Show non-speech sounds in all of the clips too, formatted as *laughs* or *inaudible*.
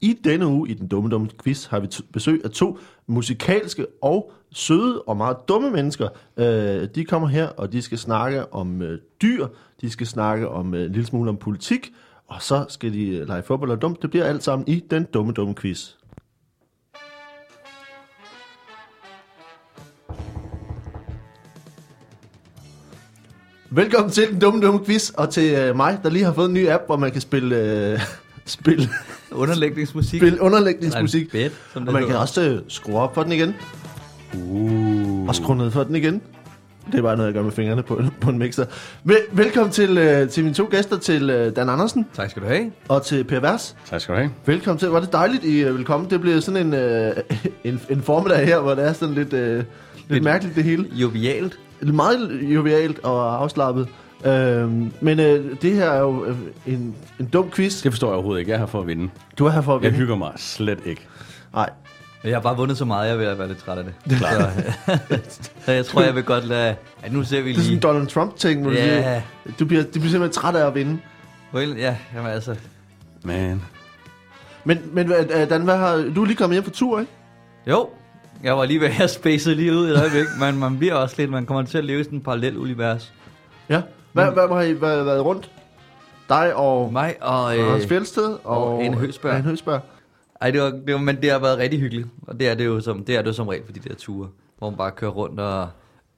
I denne uge i den dumme dumme quiz har vi t- besøg af to musikalske og søde og meget dumme mennesker. Øh, de kommer her, og de skal snakke om øh, dyr, de skal snakke om øh, en lille smule om politik, og så skal de øh, lege fodbold og dumt. Det bliver alt sammen i den dumme dumme quiz. Velkommen til den dumme dumme quiz, og til øh, mig, der lige har fået en ny app, hvor man kan spille, øh, spille, Underlægningsmusik. spille underlægningsmusik. Bed, som det Og man kan også øh, skrue op for den igen, Uh. og skrue ned for den igen. Det er bare noget, jeg gør med fingrene på, *laughs* på en mixer. Vel, velkommen til, øh, til mine to gæster, til øh, Dan Andersen Tak skal du have. og til Per Vers. Tak skal du have. Velkommen til. Var det dejligt, I er velkommen. Det bliver sådan en, øh, *laughs* en, en formiddag her, hvor det er sådan lidt, øh, lidt Lidt- mærkeligt det hele. Jovialt. Meget jovialt og afslappet. Øhm, men øh, det her er jo øh, en, en dum quiz. Det forstår jeg overhovedet ikke. Jeg er her for at vinde. Du er her for at Jeg vinde. hygger mig slet ikke. Nej, Jeg har bare vundet så meget, jeg vil være lidt træt af det. Så, så *laughs* jeg tror, jeg vil godt lade... Ja, nu ser vi det er sådan en lige... Donald Trump-ting, hvor du Ja. siger, du bliver, du bliver simpelthen træt af at vinde. Well, ja, jamen altså... Man. Men, men øh, Dan, hvad har, du er lige kommet hjem fra tur, ikke? Jo, jeg var lige ved at have spacet lige ud i et øjeblik, men man bliver også lidt... Man kommer til at leve i sådan en parallel univers. Ja. Hvad, hvad, hvad har I været, været rundt? Dig og Mig og... øh, Hans Fjeldsted og, og Ane Høgsberg. Ane Høgsberg. ej, det var, det var, men det har været rigtig hyggeligt. Og det er det jo som, det er det jo som regel for de der ture, hvor man bare kører rundt og,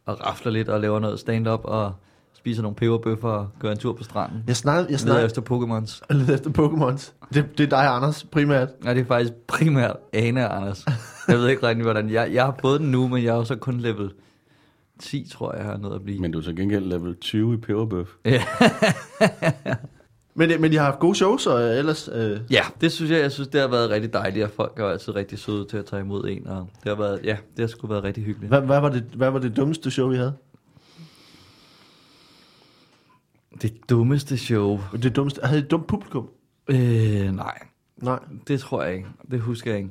og rafler lidt og laver noget stand-up og spiser nogle peberbøffer og gør en tur på stranden. Jeg snakkede, jeg Leder snakkede efter Pokémons. *laughs* lidt efter Pokémons. Det, det er dig, Anders, primært. Nej, det er faktisk primært Ane og Anders. Jeg ved ikke rigtig, hvordan... Jeg, jeg har fået den nu, men jeg er jo så kun level 10, tror jeg, jeg har nået at blive. Men du er så gengæld level 20 i peberbøf. Ja. *laughs* Men, men jeg har haft gode shows, og ellers... Øh, ja, det synes jeg, jeg synes, det har været rigtig dejligt, og folk er altid rigtig søde til at tage imod en, og det har været, ja, det har sgu været rigtig hyggeligt. hvad, hvad, var det, hvad var det dummeste show, I havde? Det dummeste show? Det dummeste, havde I et dumt publikum? Øh, nej, Nej, det tror jeg ikke. Det husker jeg ikke.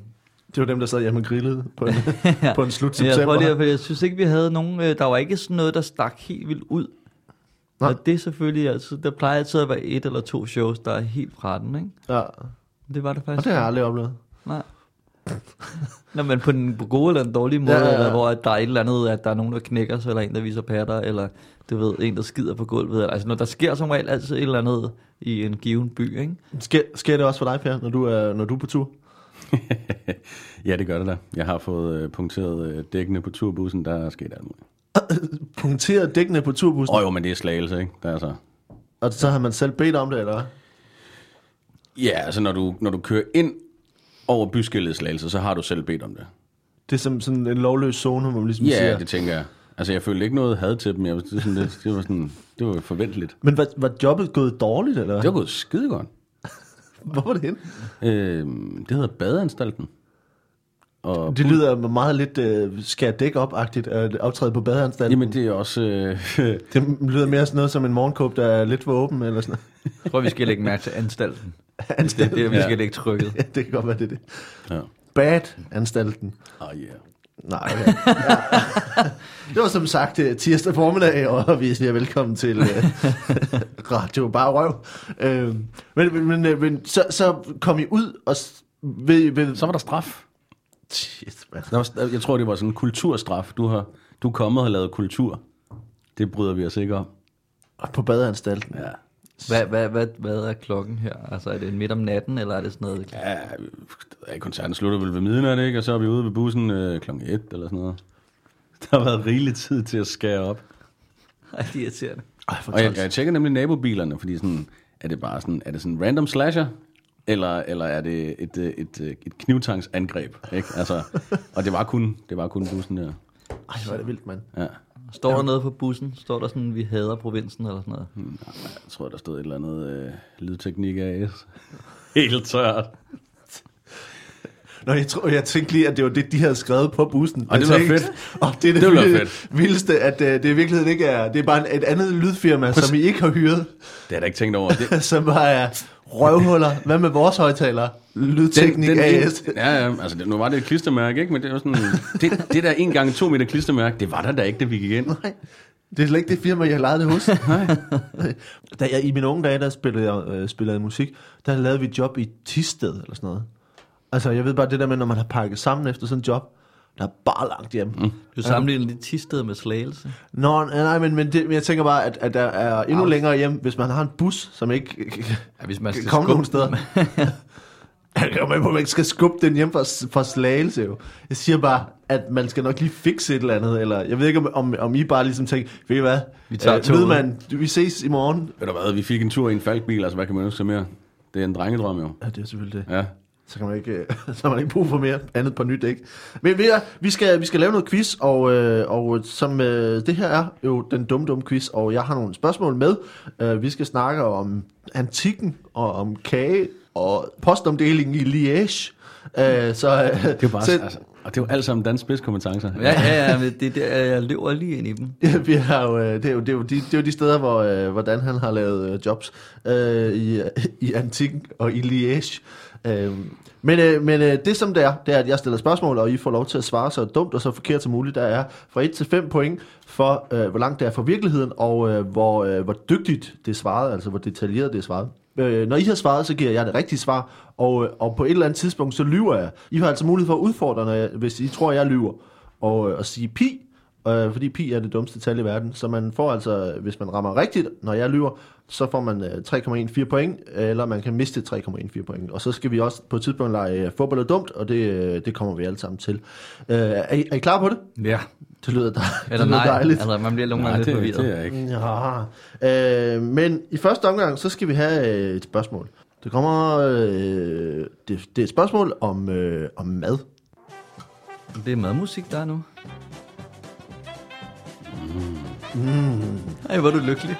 Det var dem, der sad hjemme og grillede på en, *laughs* *laughs* på en slut september. er, fordi jeg synes ikke, vi havde nogen... Øh, der var ikke sådan noget, der stak helt vildt ud. Nej. Og det er selvfølgelig... Altså, der plejer altid at være et eller to shows, der er helt fra den, ikke? Ja, Det var det og faktisk. det har jeg aldrig oplevet. Nej. *laughs* Nå, men på den gode eller den dårlige måde, Ja, ja, ja, ja, ja. Eller hvor der er et eller andet, at der er nogen, der knækker sig, eller en, der viser patter, eller du ved, en, der skider på gulvet. Eller, altså, når der sker som regel altid et eller andet i en given by, ikke? Sker, sker det også for dig, Per, når du er, når du er på tur? *laughs* ja, det gør det da. Jeg har fået øh, punkteret øh, dækkene på turbussen. Der er sket alt muligt. *coughs* Punkteret dækkene på turbussen, Åh oh, jo, men det er slagelse, ikke? Der er så... og så har man selv bedt om det, eller? Ja, altså når du, når du kører ind over byskillet slagelse, så har du selv bedt om det. Det er som sådan en lovløs zone, hvor man ligesom Ja, siger... det tænker jeg. Altså, jeg følte ikke noget had til dem. Jeg, det, sådan, det, det, var sådan, det var forventeligt. Men var, var jobbet gået dårligt, eller? Det var gået skide godt. *laughs* Hvor var det hen? Øh, det hedder Badeanstalten. Og Det lyder meget lidt uh, skær dæk op-agtigt at optræde på badeanstalten. Jamen, det er også... Øh, *laughs* Det lyder mere sådan noget som en morgenkåb, der er lidt for åben, eller sådan Jeg tror, vi skal lægge mærke til anstalten. *laughs* noget. Det er det, vi Ja. skal lægge trykket. Ja, det kan godt være, det er det. ja. Bad-anstalten. Oh, yeah. Nej, okay. ja. Det var som sagt øh, tirsdag formiddag, og vi siger velkommen til uh, *laughs* Radio Bare Røv. Uh, men men, men, øh, men så, så kom I ud, og ved, ved, Så var der straf. Shit, man. Der var, jeg tror, det var sådan en kulturstraf. Du har du er kommet og lavet kultur. Det bryder vi os ikke om. Og på badeanstalten. Ja. Hvad, hvad, hvad, hvad er klokken her? Altså, er det midt om natten, eller er det sådan noget? Ja, koncerten slutter vel ved midnat, ikke? Og så er vi ude ved bussen øh, klokken 1 eller sådan noget. Der har været rigelig tid til at skære op. Ej, det er irriterende. Ej, for Og jeg, jeg tjekker nemlig nabobilerne, fordi sådan, er det bare sådan, er det sådan en random slasher? Eller, eller er det et, øh, et, et, et knivtangsangreb? Ikke? Altså, og det var, kun, det var kun bussen der. Ej, hvor er det vildt, mand. Ja. Står der noget på bussen? Står der sådan, vi hader provinsen, eller sådan noget? Jeg tror, der stod et eller andet øh, lydteknik AS. *laughs* Helt tørt. Nå, jeg, tror, jeg tænkte lige, at det var det, de havde skrevet på bussen. Og Jeg det var tænkte, fedt. *laughs* Og det er det, Det vilde- fedt. vildeste, at uh, det i virkeligheden ikke er... Det er bare et andet lydfirma, som I ikke har hyret, Det har jeg da ikke tænkt over. *laughs* Det, som bare er røvhuller. Hvad med vores højtalere? Lydteknik AS. ja, ja, altså nu var det et klistermærke, ikke? Men det var sådan, *laughs* det, det der en gange to meter klistermærke, det var der da ikke, da vi gik ind. Nej, det er slet ikke det firma, jeg har lejet det hos. *laughs* Nej. Da jeg, I mine unge dage, der spillede jeg, øh, spillede jeg musik, der lavede vi job i Tisted eller sådan noget. Altså, jeg ved bare det der med, når man har pakket sammen efter sådan en job, der er bare langt hjem. Mm. Du sammenligner lidt tisted med slagelse. Nå, nej, men, men, det, men jeg tænker bare, at, at der er endnu Au. længere hjem, hvis man har en bus, som ikke Ja, hvis man skal komme nogen steder. Jeg jo med på, at man ikke skal skubbe den hjem fra, fra slagelse jo. Jeg siger bare, at man skal nok lige fikse et eller andet, eller jeg ved ikke, om, om, om I bare ligesom tænker, ved I hvad, Vi tager Øh, toget." ved man, vi ses i morgen. Ved du hvad, vi fik en tur i en falkbil, altså hvad kan man ønske sig mere? Det er en drengedrøm jo. Ja, det er selvfølgelig det. Ja. Så kan man ikke, *laughs* så har man ikke brug for mere andet på nyt, ikke? Men vi, er, vi, skal, vi skal lave noget quiz, og, øh, og som øh, det her er jo den dumme, dumme quiz, og jeg har nogle spørgsmål med. Øh, vi skal snakke om antikken, og om kage, og postomdelingen i Liège. Øh, så, øh, Det er jo bare, så, altså, og det er jo alt sammen dansk spidskompetencer. Ja, ja, ja, men det, det, jeg løber lige ind i dem. Ja, vi har jo, det, er jo, det, er jo de, det er jo de steder, hvor øh, hvordan han har lavet øh, jobs øh, i, i antikken og i Liège. Øh, men øh, men øh, det som det er, det er, at jeg stiller spørgsmål, og I får lov til at svare så dumt og så forkert som muligt. Der er fra 1 til 5 point for, øh, hvor langt det er fra virkeligheden, og øh, hvor, øh, hvor dygtigt det er svaret, altså hvor detaljeret det er svaret. Øh, når I har svaret, så giver jeg det rigtige svar, og, øh, og på et eller andet tidspunkt, så lyver jeg. I har altså mulighed for at udfordre, når jeg, hvis I tror, jeg lyver, og, øh, og sige pi, øh, fordi pi er det dummeste tal i verden. Så man får altså, hvis man rammer rigtigt, når jeg lyver, så får man øh, 3,14 point, eller man kan miste 3,14 point. Og så skal vi også på et tidspunkt lege øh, fodbold er dumt, og det, øh, det kommer vi alle sammen til. Øh, er, I, er I klar på det? Ja. Det lyder, dej- det Eller lyder nej, dejligt. altså man bliver nogle gange det, lidt det forvirret. er jeg ikke. Ja. Øh, men i første omgang, så skal vi have øh, et spørgsmål. Det kommer... Øh, det, det er et spørgsmål om, øh, om mad. Det er madmusik, der er nu. Mm. Ej, hvor du lykkelig.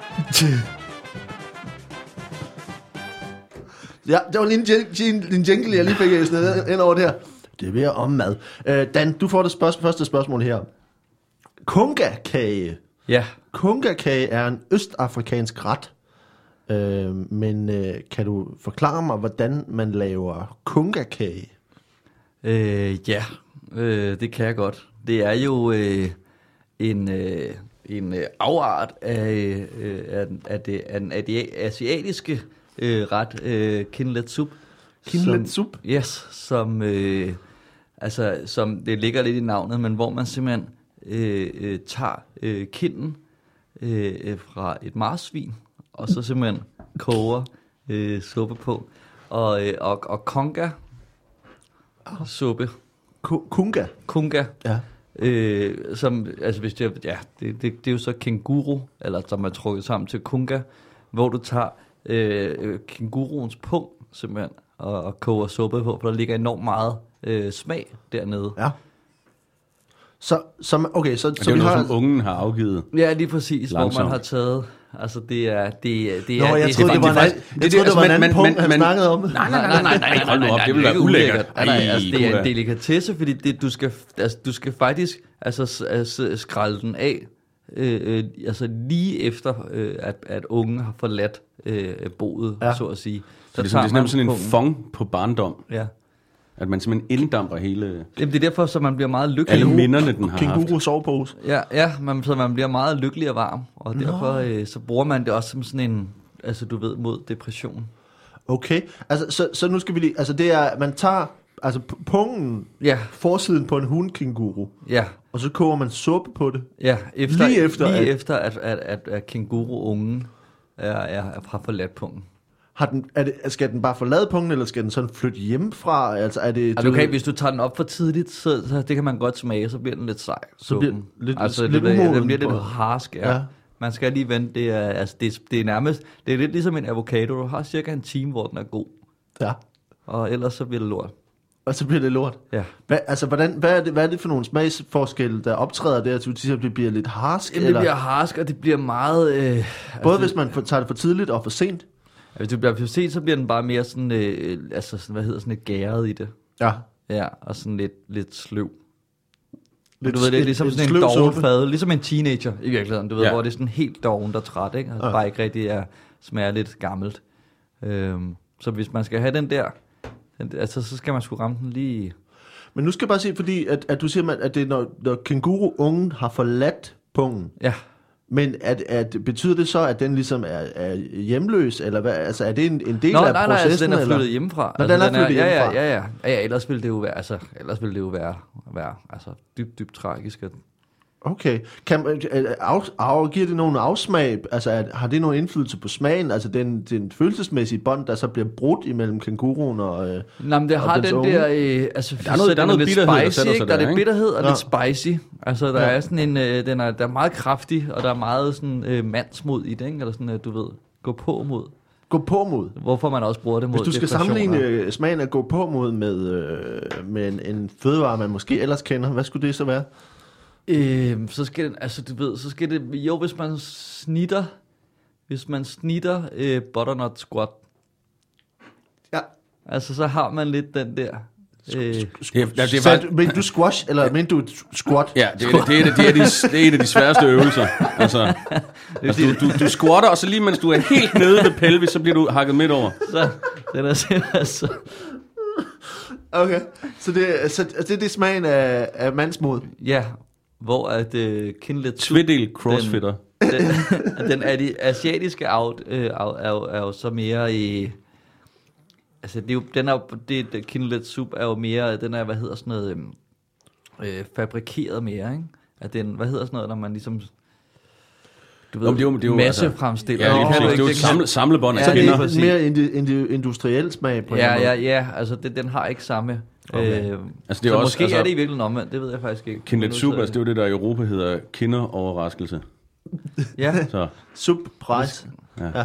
Ja, det var lige en, jing- en jingle, jeg lige fik øh, sådan ind over der. Det er mere om mad. Øh, Dan, du får det spørg- første spørgsmål her. Kunga-kage. Ja, Kunga-kage er en østafrikansk ret. Øh, men øh, kan du forklare mig, hvordan man laver kunga-kage? øh, ja, øh, det kan jeg godt. Det er jo øh, en, øh, en øh, afart af, øh, af, af, det, af den adia- asiatiske øh, ret, øh, kinlet soup. Kinlet som- soup? Yes, som, øh, altså, som det ligger lidt i navnet, men hvor man simpelthen øh, øh, tager øh, kinden øh, øh, fra et marsvin, og så simpelthen koger øh, suppe på. Og, øh, og, og konga suppe, Ku- Kunga? kunga, Ja. Øh, som, altså hvis det, ja, det, det, det er jo så kenguru, eller som er trukket sammen til kunga, hvor du tager øh, kenguruens pung simpelthen, og, og koger suppe på, for der ligger enormt meget øh, smag dernede. Ja. Så, så, okay, så, så det er vi jo noget, har... som ungen har afgivet. Ja, lige præcis, hvor Langsomt. man har taget, altså det er, det, er- det Nå, er, jeg det, troede, det var en det- jeg troede, det var en anden punkt, han snakkede om. Nej, nej, nej, nej, nej, hold nu op, det vil er være ulækkert. Nej, nej, Ej, altså, det er en delikatesse, fordi det, du, skal, altså, du skal faktisk altså, altså, skralde den af, øh, øh, altså lige efter, øh, at, at ungen har forladt øh, boet, Ja. så at sige. Så det er, sådan, det er sådan en fong på barndom, Ja. At man simpelthen inddamper hele, Jamen, det er derfor, så man bliver meget lykkelig. alle minderne, den har haft. Kenguru sovepose. Ja, ja man, så man bliver meget lykkelig og varm, og derfor øh, så bruger man det også som sådan en, altså du ved, mod depression. Okay, altså, så, så nu skal vi lige, altså det er, man tager, altså pungen, Ja, forsiden på en hundkenguru, ja, og så koger man suppe på det. ja. Efter, Lige efter, lige at- efter at, at, at, at kenguru-ungen er, er, er fra forladt pungen. Har den, er det, skal den bare forlade pungen, eller skal den sådan flytte hjemmefra? Altså er det... Du kan, hvis du tager den op for tidligt, så, så det kan man godt smage, så bliver den lidt sej. Så bliver suppen. den lidt- altså, lidt det, umoden den bliver lidt harsk, ja. Ja. Man skal lige vente, det er, altså, det, det er nærmest, det er lidt ligesom en avocado, du har cirka en time, hvor den er god, Ja, og ellers så bliver det lort. og så bliver det lort. Ja. Hvad, altså, hvordan, hvad, er det, hvad er det for nogle smagsforskelle, der optræder der? Du siger, at det bliver lidt harsk? Jamen, det eller? bliver harsk, og det bliver meget... Øh, Både altså, hvis man tager det for tidligt og for sent? Hvis du bliver sent, så bliver den bare mere sådan, øh, altså sådan, hvad hedder sådan et gæret i det. Ja. Ja, og sådan lidt, lidt sløv. Lidt du ved, det er ligesom sådan en doven suppe. fad, ligesom en teenager i virkeligheden, du ved, Ja. hvor det er sådan helt doven, der er træt, ikke? Altså, Ja. bare ikke rigtig er, smager lidt gammelt. Øhm, så hvis man skal have den der, den, altså så skal man sgu ramme den lige... Men nu skal jeg bare se, fordi at, at du siger, man, at det er, når, når kenguru-ungen har forladt pungen, Ja, Men at, at, betyder det så, at den ligesom er, er hjemløs, eller hvad? Altså, er det en, en del Nå, af nej, nej, processen? altså, den er eller? flyttet hjemmefra. Nå, altså, den er flyttet ja, hjemmefra. Ja, ja, ja, ja, ja, ellers ville det jo være, altså, ellers ville det jo være, være altså, dybt, dybt tragisk. At, Okay. Kan, man- øh, af, af, giver det nogen afsmag? Altså, er, har det nogen indflydelse på smagen? Altså, den, den følelsesmæssige bånd, der så bliver brudt imellem kænguruen og... Øh, Nå, men det har den unge? der, øh, altså, Der er noget- der er den noget lidt bitterhed, der spicy, sætter ikke? sig Der er der, lidt ikke? bitterhed og Ja. lidt spicy. Altså, der Ja. er sådan en, øh, den er, der er meget kraftig, og der er meget sådan øh, mandsmod i det, ikke? Eller sådan, øh, du ved, gå på mod. gå på mod. Hvorfor man også bruger det mod Hvis du skal sammenligne øh, smagen af gå på mod med, øh, med en, en fødevare, man måske ellers kender, hvad skulle det så være? Øh, så skal den, altså du ved, så skal det, jo hvis man snitter, hvis man snitter øh, butternut squat, Ja. altså så har man lidt den der, øh, Det, det faktisk, men du squash, eller men du squat? ja, det, er, det, er, det, er de, det er en af de sværeste øvelser. Altså, *laughs* altså du, du, du squatter, og så lige mens du er helt nede ved pelvis, så bliver du hakket midt over. så den er simpelthen så, Okay, så det, så det er det smagen af, af mandsmod. ja, hvor at øh, kindlet Tvedel crossfitter. den, den er de asiatiske out, øh, er, jo- er, jo, er jo så mere i... Altså, det er jo, den er jo, det, det kindlet soup er jo mere, den er, hvad hedder sådan noget, øhm, øh, fabrikeret mere, ikke? At den, hvad hedder sådan noget, når man ligesom, du ved, det er jo- det er jo, massefremstiller. Ja, det, er, det er jo samle, samlebånd af Ja, Så det skinner. er mere indi, indi, industriel smag på en Ja, måde. ja, ja, altså det, den har ikke samme... Okay. Øh, Altså, det er så også- måske altså- er det i virkeligheden omvendt, det ved jeg faktisk ikke. Kindlet sidder altså det er jo det, der i Europa hedder kinderoverraskelse. *laughs* Ja, Så, Subpris. ja. Ja.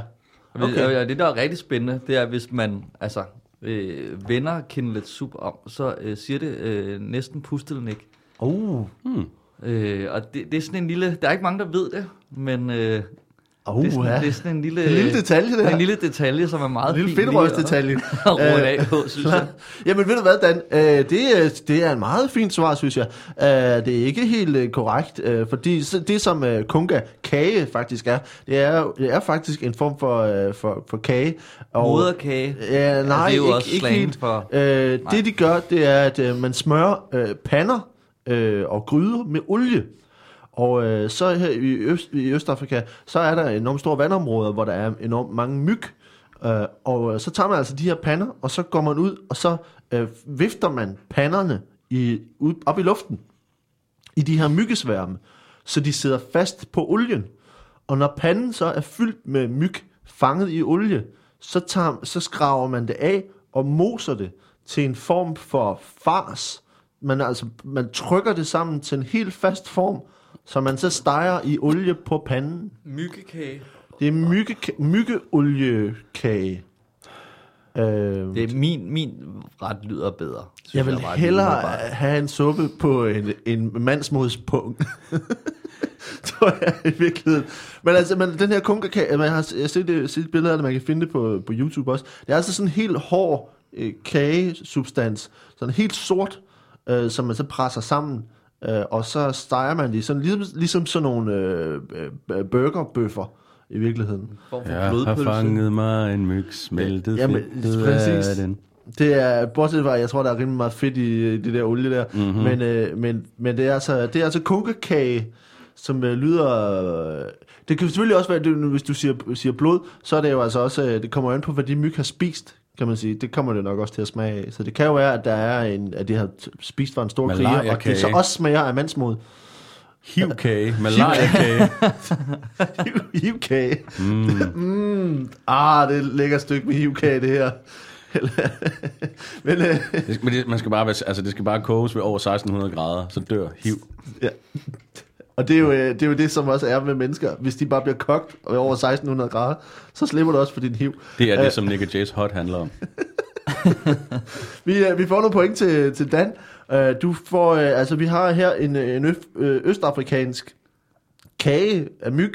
Okay. Og det, der er rigtig spændende, det er, hvis man altså, øh, vender kindlet soup om, så øh, siger det øh, næsten pustelnik. Uh, Øh, og det, det er sådan en lille... Der er ikke mange, der ved det, men øh, uh, det, er sådan, ja. det er sådan en lille... En lille detalje, det En lille detalje, som er meget En lille at- at runde af på, synes jeg. *laughs* Jamen ved du hvad, Dan? Øh, det, er, det er en meget fint svar, synes jeg. Øh, det er ikke helt øh, korrekt, øh, fordi det som øh, kunga kage faktisk er, det er, det er faktisk en form for, øh, for, for kage. Moderkage. Ja, nej, det er jo ikke, også ikke helt. for- Øh, Nej. det de gør, det er, at øh, man smører øh, pander øh, og gryder med olie. Og øh, så her i, Øst, i Østafrika, så er der enormt store vandområder, hvor der er enormt mange myg. Øh, og øh, så tager man altså de her pander, og så går man ud, og så øh, vifter man panderne i, ud, op i luften i de her myggesværme, så de sidder fast på olien. Og når panden så er fyldt med myg fanget i olie, så, tager, så skraver man det af og moser det til en form for fars. Man, altså, man trykker det sammen til en helt fast form, så man så steger i olie på panden. Myggekage. Det er mygge, myggeoliekage. Øh, Det er min, min ret lyder bedre. synes jeg vil bare, hellere have en suppe på en, en mandsmodspunkt. *laughs* tror jeg i virkeligheden. Men altså, men den her kunkakage, man har jeg har set, det, set billeder af det, man kan finde det på, på YouTube også. Det er altså sådan en helt hård øh, kagesubstans, sådan helt sort, øh, som man så presser sammen, øh, og så steger man det, i sådan, ligesom, ligesom sådan nogle øh, øh, burgerbøffer i virkeligheden. form for Jeg har blodpølse. fanget mig en myg, smeltet ud af præcis. den. Det er, bortset fra, jeg tror, der er rimelig meget fedt i øh, det der olie der, mm-hmm. men, øh, men, men det er altså, det er altså kunkekage, som øh, lyder... Øh, det kan selvfølgelig også være, det, hvis du siger, siger blod, så er det jo altså også, øh, det kommer an på, hvad de myg har spist, kan man sige. Det kommer det nok også til at smage af. Så det kan jo være, at der er en, at de har spist fra en stor kriger, og det så også smager af mandsmod. Hivkage, *laughs* malaria-kage. Hivkage. Mm. mm. Ah, det er et lækkert stykke med hivkage, det her. *laughs* men, øh, Det, men det, man skal bare, altså, det skal bare koges ved over 1600 grader, så dør hiv. Ja. Og det er, jo, øh, det er jo det, som også er med mennesker. Hvis de bare bliver kogt og er over 1600 grader, så slipper du også for din hiv. Det er Øh, det, som Nick Jays hot handler om. *laughs* Vi, øh, vi får nogle point til, til Dan. Øh, Du får, øh, altså vi har her en, øh, en øf, øh, østafrikansk kage af myg,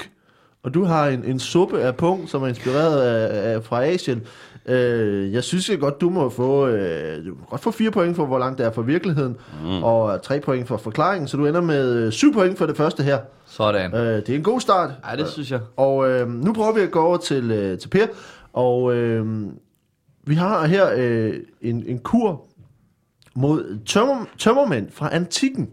og du har en, en suppe af pung, som er inspireret af, af fra Asien. Øh, jeg synes jeg godt, du må få, øh, du må godt få fire point for, hvor langt det er fra virkeligheden, mm. og tre point for forklaringen, så du ender med øh, syv point for det første her. Sådan. Øh, det er en god start. Ej, det synes jeg. Og øh, nu prøver vi at gå over til, øh, til Per, og øh, vi har her øh, en, en kur mod tømmer, tømmermænd fra antikken.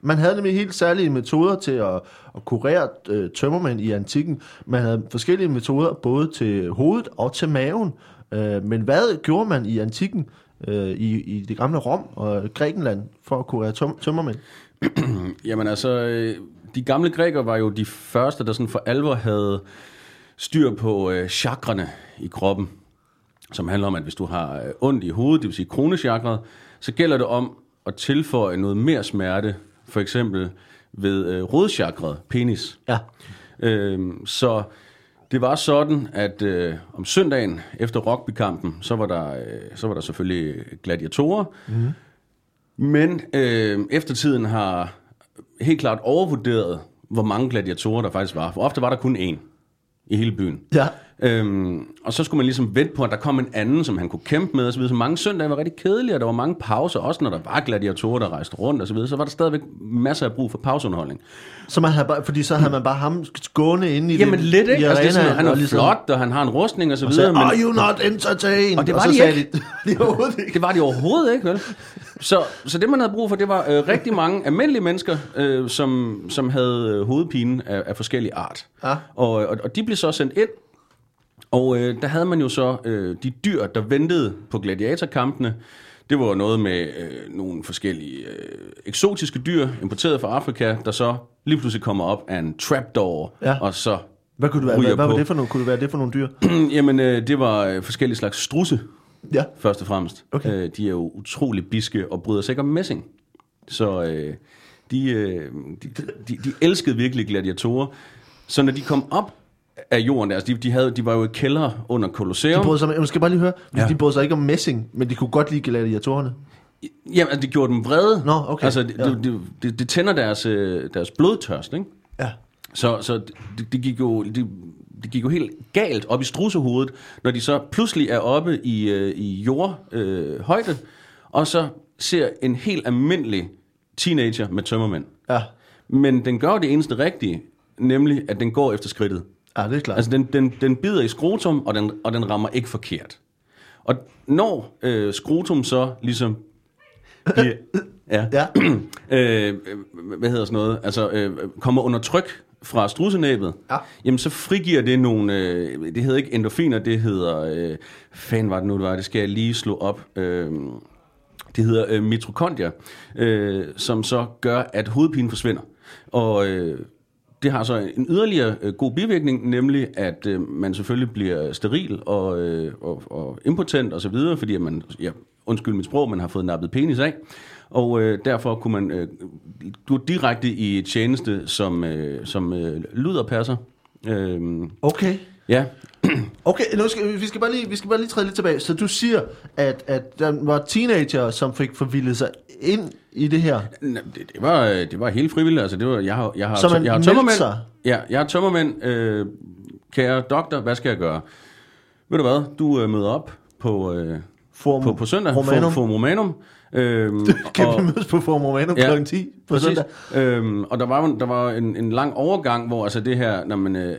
Man havde nemlig helt særlige metoder til at, at kurere øh, tømmermænd i antikken. Man havde forskellige metoder både til hovedet og til maven. Øh, men hvad gjorde man i antikken, øh, i, i det gamle Rom og Grækenland, for at kurere tøm, tømmermænd? *clears throat* Jamen altså, øh, de gamle grækere var jo de første, der sådan for alvor havde styr på øh, chakrene i kroppen, som handler om, at hvis du har øh, ondt i hovedet, det vil sige kronechakret, så gælder det om at tilføje noget mere smerte, for eksempel ved øh, rodchakret, penis. Ja. Øhm, så det var sådan, at øh, om søndagen efter rugbykampen, så var der, øh, så var der selvfølgelig gladiatorer. Mm. Men øh, eftertiden har helt klart overvurderet, hvor mange gladiatorer der faktisk var. For ofte var der kun én i hele byen. Ja. Øhm, og så skulle man ligesom vente på, at der kom en anden, som han kunne kæmpe med osv. Så mange søndage var rigtig kedelige, og der var mange pauser, også når der var gladiatorer, der rejste rundt osv. Så, så var der stadigvæk masser af brug for pauseunderholdning. Så man havde bare, fordi så havde man bare ham gående inde i Jamen det, lidt, i ikke? Altså, det er sådan, han er og ligesom- flot, og han har en rustning og så Og videre. sagde, men- are you not entertained? Og det var så de sagde ikke. De, *laughs* de overhovedet ikke. Det var de overhovedet ikke, vel? Så, så det, man havde brug for, det var øh, rigtig mange almindelige mennesker, øh, som, som havde øh, hovedpine af, af forskellige art. Ja. Og, og, og de blev så sendt ind, og øh, der havde man jo så øh, de dyr, der ventede på gladiatorkampene. Det var noget med øh, nogle forskellige øh, eksotiske dyr, importeret fra Afrika, der så lige pludselig kommer op af en trapdoor, Ja. og så Hvad, kunne det være, hvad, hvad var det for nogle, kunne det være det for nogle dyr? *clears throat* Jamen, øh, det var øh, forskellige slags strusse, ja. først og fremmest. Okay. Øh, de er jo utrolig biske og bryder sig ikke om messing. Så øh, de, øh, de, de, de elskede virkelig gladiatorer. Så når de kom op af jorden der, altså de, de, havde, de var jo i kælder under De Colosseum. brød sig, jeg skal bare lige høre, Ja. de brød sig ikke om messing, men de kunne godt lide gladiatorerne. Jamen, altså, det gjorde dem vrede. Nå, okay. Altså, det, Ja. det, det, det, tænder deres, øh, deres blodtørst, ikke? Ja. Så, så det, det, gik jo, det, det gik jo helt galt op i strussehovedet, når de så pludselig er oppe i, øh, i jordhøjde, øh, højde, og så ser en helt almindelig teenager med tømmermænd. Ja. Men den gør det eneste rigtige, nemlig at den går efter skridtet. Ja, det er klart. Altså den, den, den bider i skrotum, og den, og den rammer ikke forkert. Og når øh, skrotum så ligesom bliver, ja, Ja. *clears throat* øh, hvad hedder sådan noget, altså øh, kommer under tryk fra strussenæbet, Ja. jamen så frigiver det nogle, øh, det hedder ikke endorfiner, det hedder, øh, fan var det nu, det var, det skal jeg lige slå op, øh, det hedder øh, mitokondrier, øh, som så gør, at hovedpinen forsvinder. Og øh, det har så en yderligere øh, god bivirkning, nemlig at øh, man selvfølgelig bliver steril og, øh, og, og impotent osv., fordi at man, ja, undskyld mit sprog, man har fået nappet penis af. Og øh, derfor kunne man øh, gå direkte i tjeneste som, øh, som øh, luderpasser. Øh, Okay. ja, *clears throat* Okay, nu skal, vi, skal bare lige, vi skal bare lige træde lidt tilbage. Så du siger, at, at der var teenager, som fik forvildet sig ind i det her. Det, det, var, det var helt frivilligt. Altså, det var, jeg har, jeg har, Så man jeg har tømmermænd. sig? Ja, jeg har tømmermænd. Øh, kære doktor, hvad skal jeg gøre? Ved du hvad? Du øh, møder op på, øh, Forum på, på søndag. Romanum. For, for Romanum. Øhm, *laughs* Kan og- vi mødes på Forum Romanum Ja, kl. 10 på Præcis. søndag? Øhm, og der var, der var en, en lang overgang, hvor altså det her, når man øh,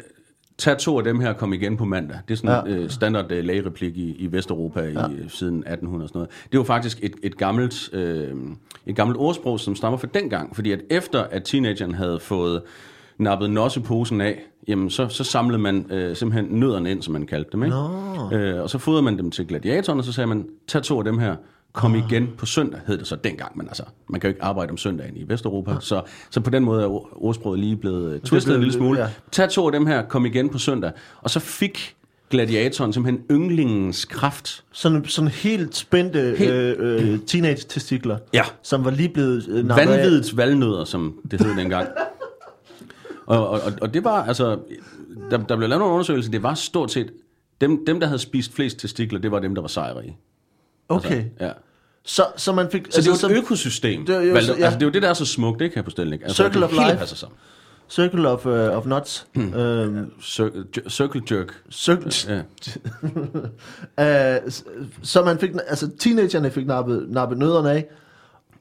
tager to af dem her, kom igen på mandag. Det er sådan en Ja. øh, standard øh, lægereplik i, i Vesteuropa i, siden 1800 og sådan noget. Det jo faktisk et, et, gammelt, øh, et gammelt ordsprog, som stammer fra dengang. Fordi at efter at teenageren havde fået nappet nosseposen af, jamen så, så samlede man øh, simpelthen nødderne ind, som man kaldte dem. Ikke? Øh, og så fodrede man dem til gladiatoren, og så sagde man, tag to af dem her, kom igen på søndag, hed det så dengang, men altså, man kan jo ikke arbejde om søndagen i Vesteuropa, så, så på den måde er ord- ordsproget lige blevet twistet en lille smule. ja. Tag to af dem her, kom igen på søndag, og så fik gladiatoren simpelthen yndlingens kraft. Sådan, sådan helt spændte Helt- øh, øh, teenage-testikler, Ja. som var lige blevet øh. Vanvidets valnødder, som det hed dengang. og, og, og, og det var, altså, der, der blev lavet nogle undersøgelser, det var stort set, dem, dem der havde spist flest testikler, det var dem, der var sejrige. Okay, Ja. så, så man fik... Så det er jo så, et økosystem. Det er jo- Valdo. ja. Altså, det er jo det, der er så smukt, ikke, her på Stelnik? Altså, Circle of life. passer sammen. Circle of, uh, of nuts. Hmm. Øhm, Circle, ju- circle jerk. circle, Ja. *laughs* uh, så man fik, altså teenagerne fik nappet, nappet nødderne af,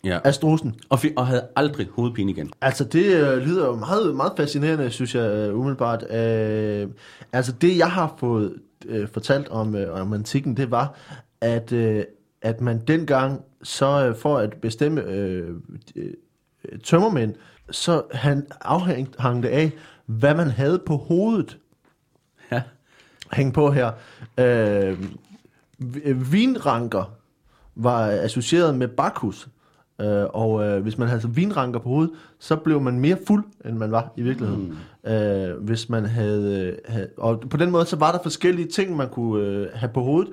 ja. af strusen. Og, fik, og havde aldrig hovedpine igen. Altså, det øh, lyder jo meget, meget fascinerende, synes jeg øh, umiddelbart. Øh, altså, det jeg har fået øh, fortalt om, øh, om antikken, det var, at, øh, at man dengang, så øh, for at bestemme øh, øh, tømmermænd, så han afhang hang det af, hvad man havde på hovedet. Ja. Hæng på her. Øh, vinranker var associeret med Bacchus. Øh, og øh, hvis man havde vinranker på hovedet, så blev man mere fuld, end man var i virkeligheden. Mm. Øh, hvis man havde, øh, havde... Og på den måde, så var der forskellige ting, man kunne øh, have på hovedet.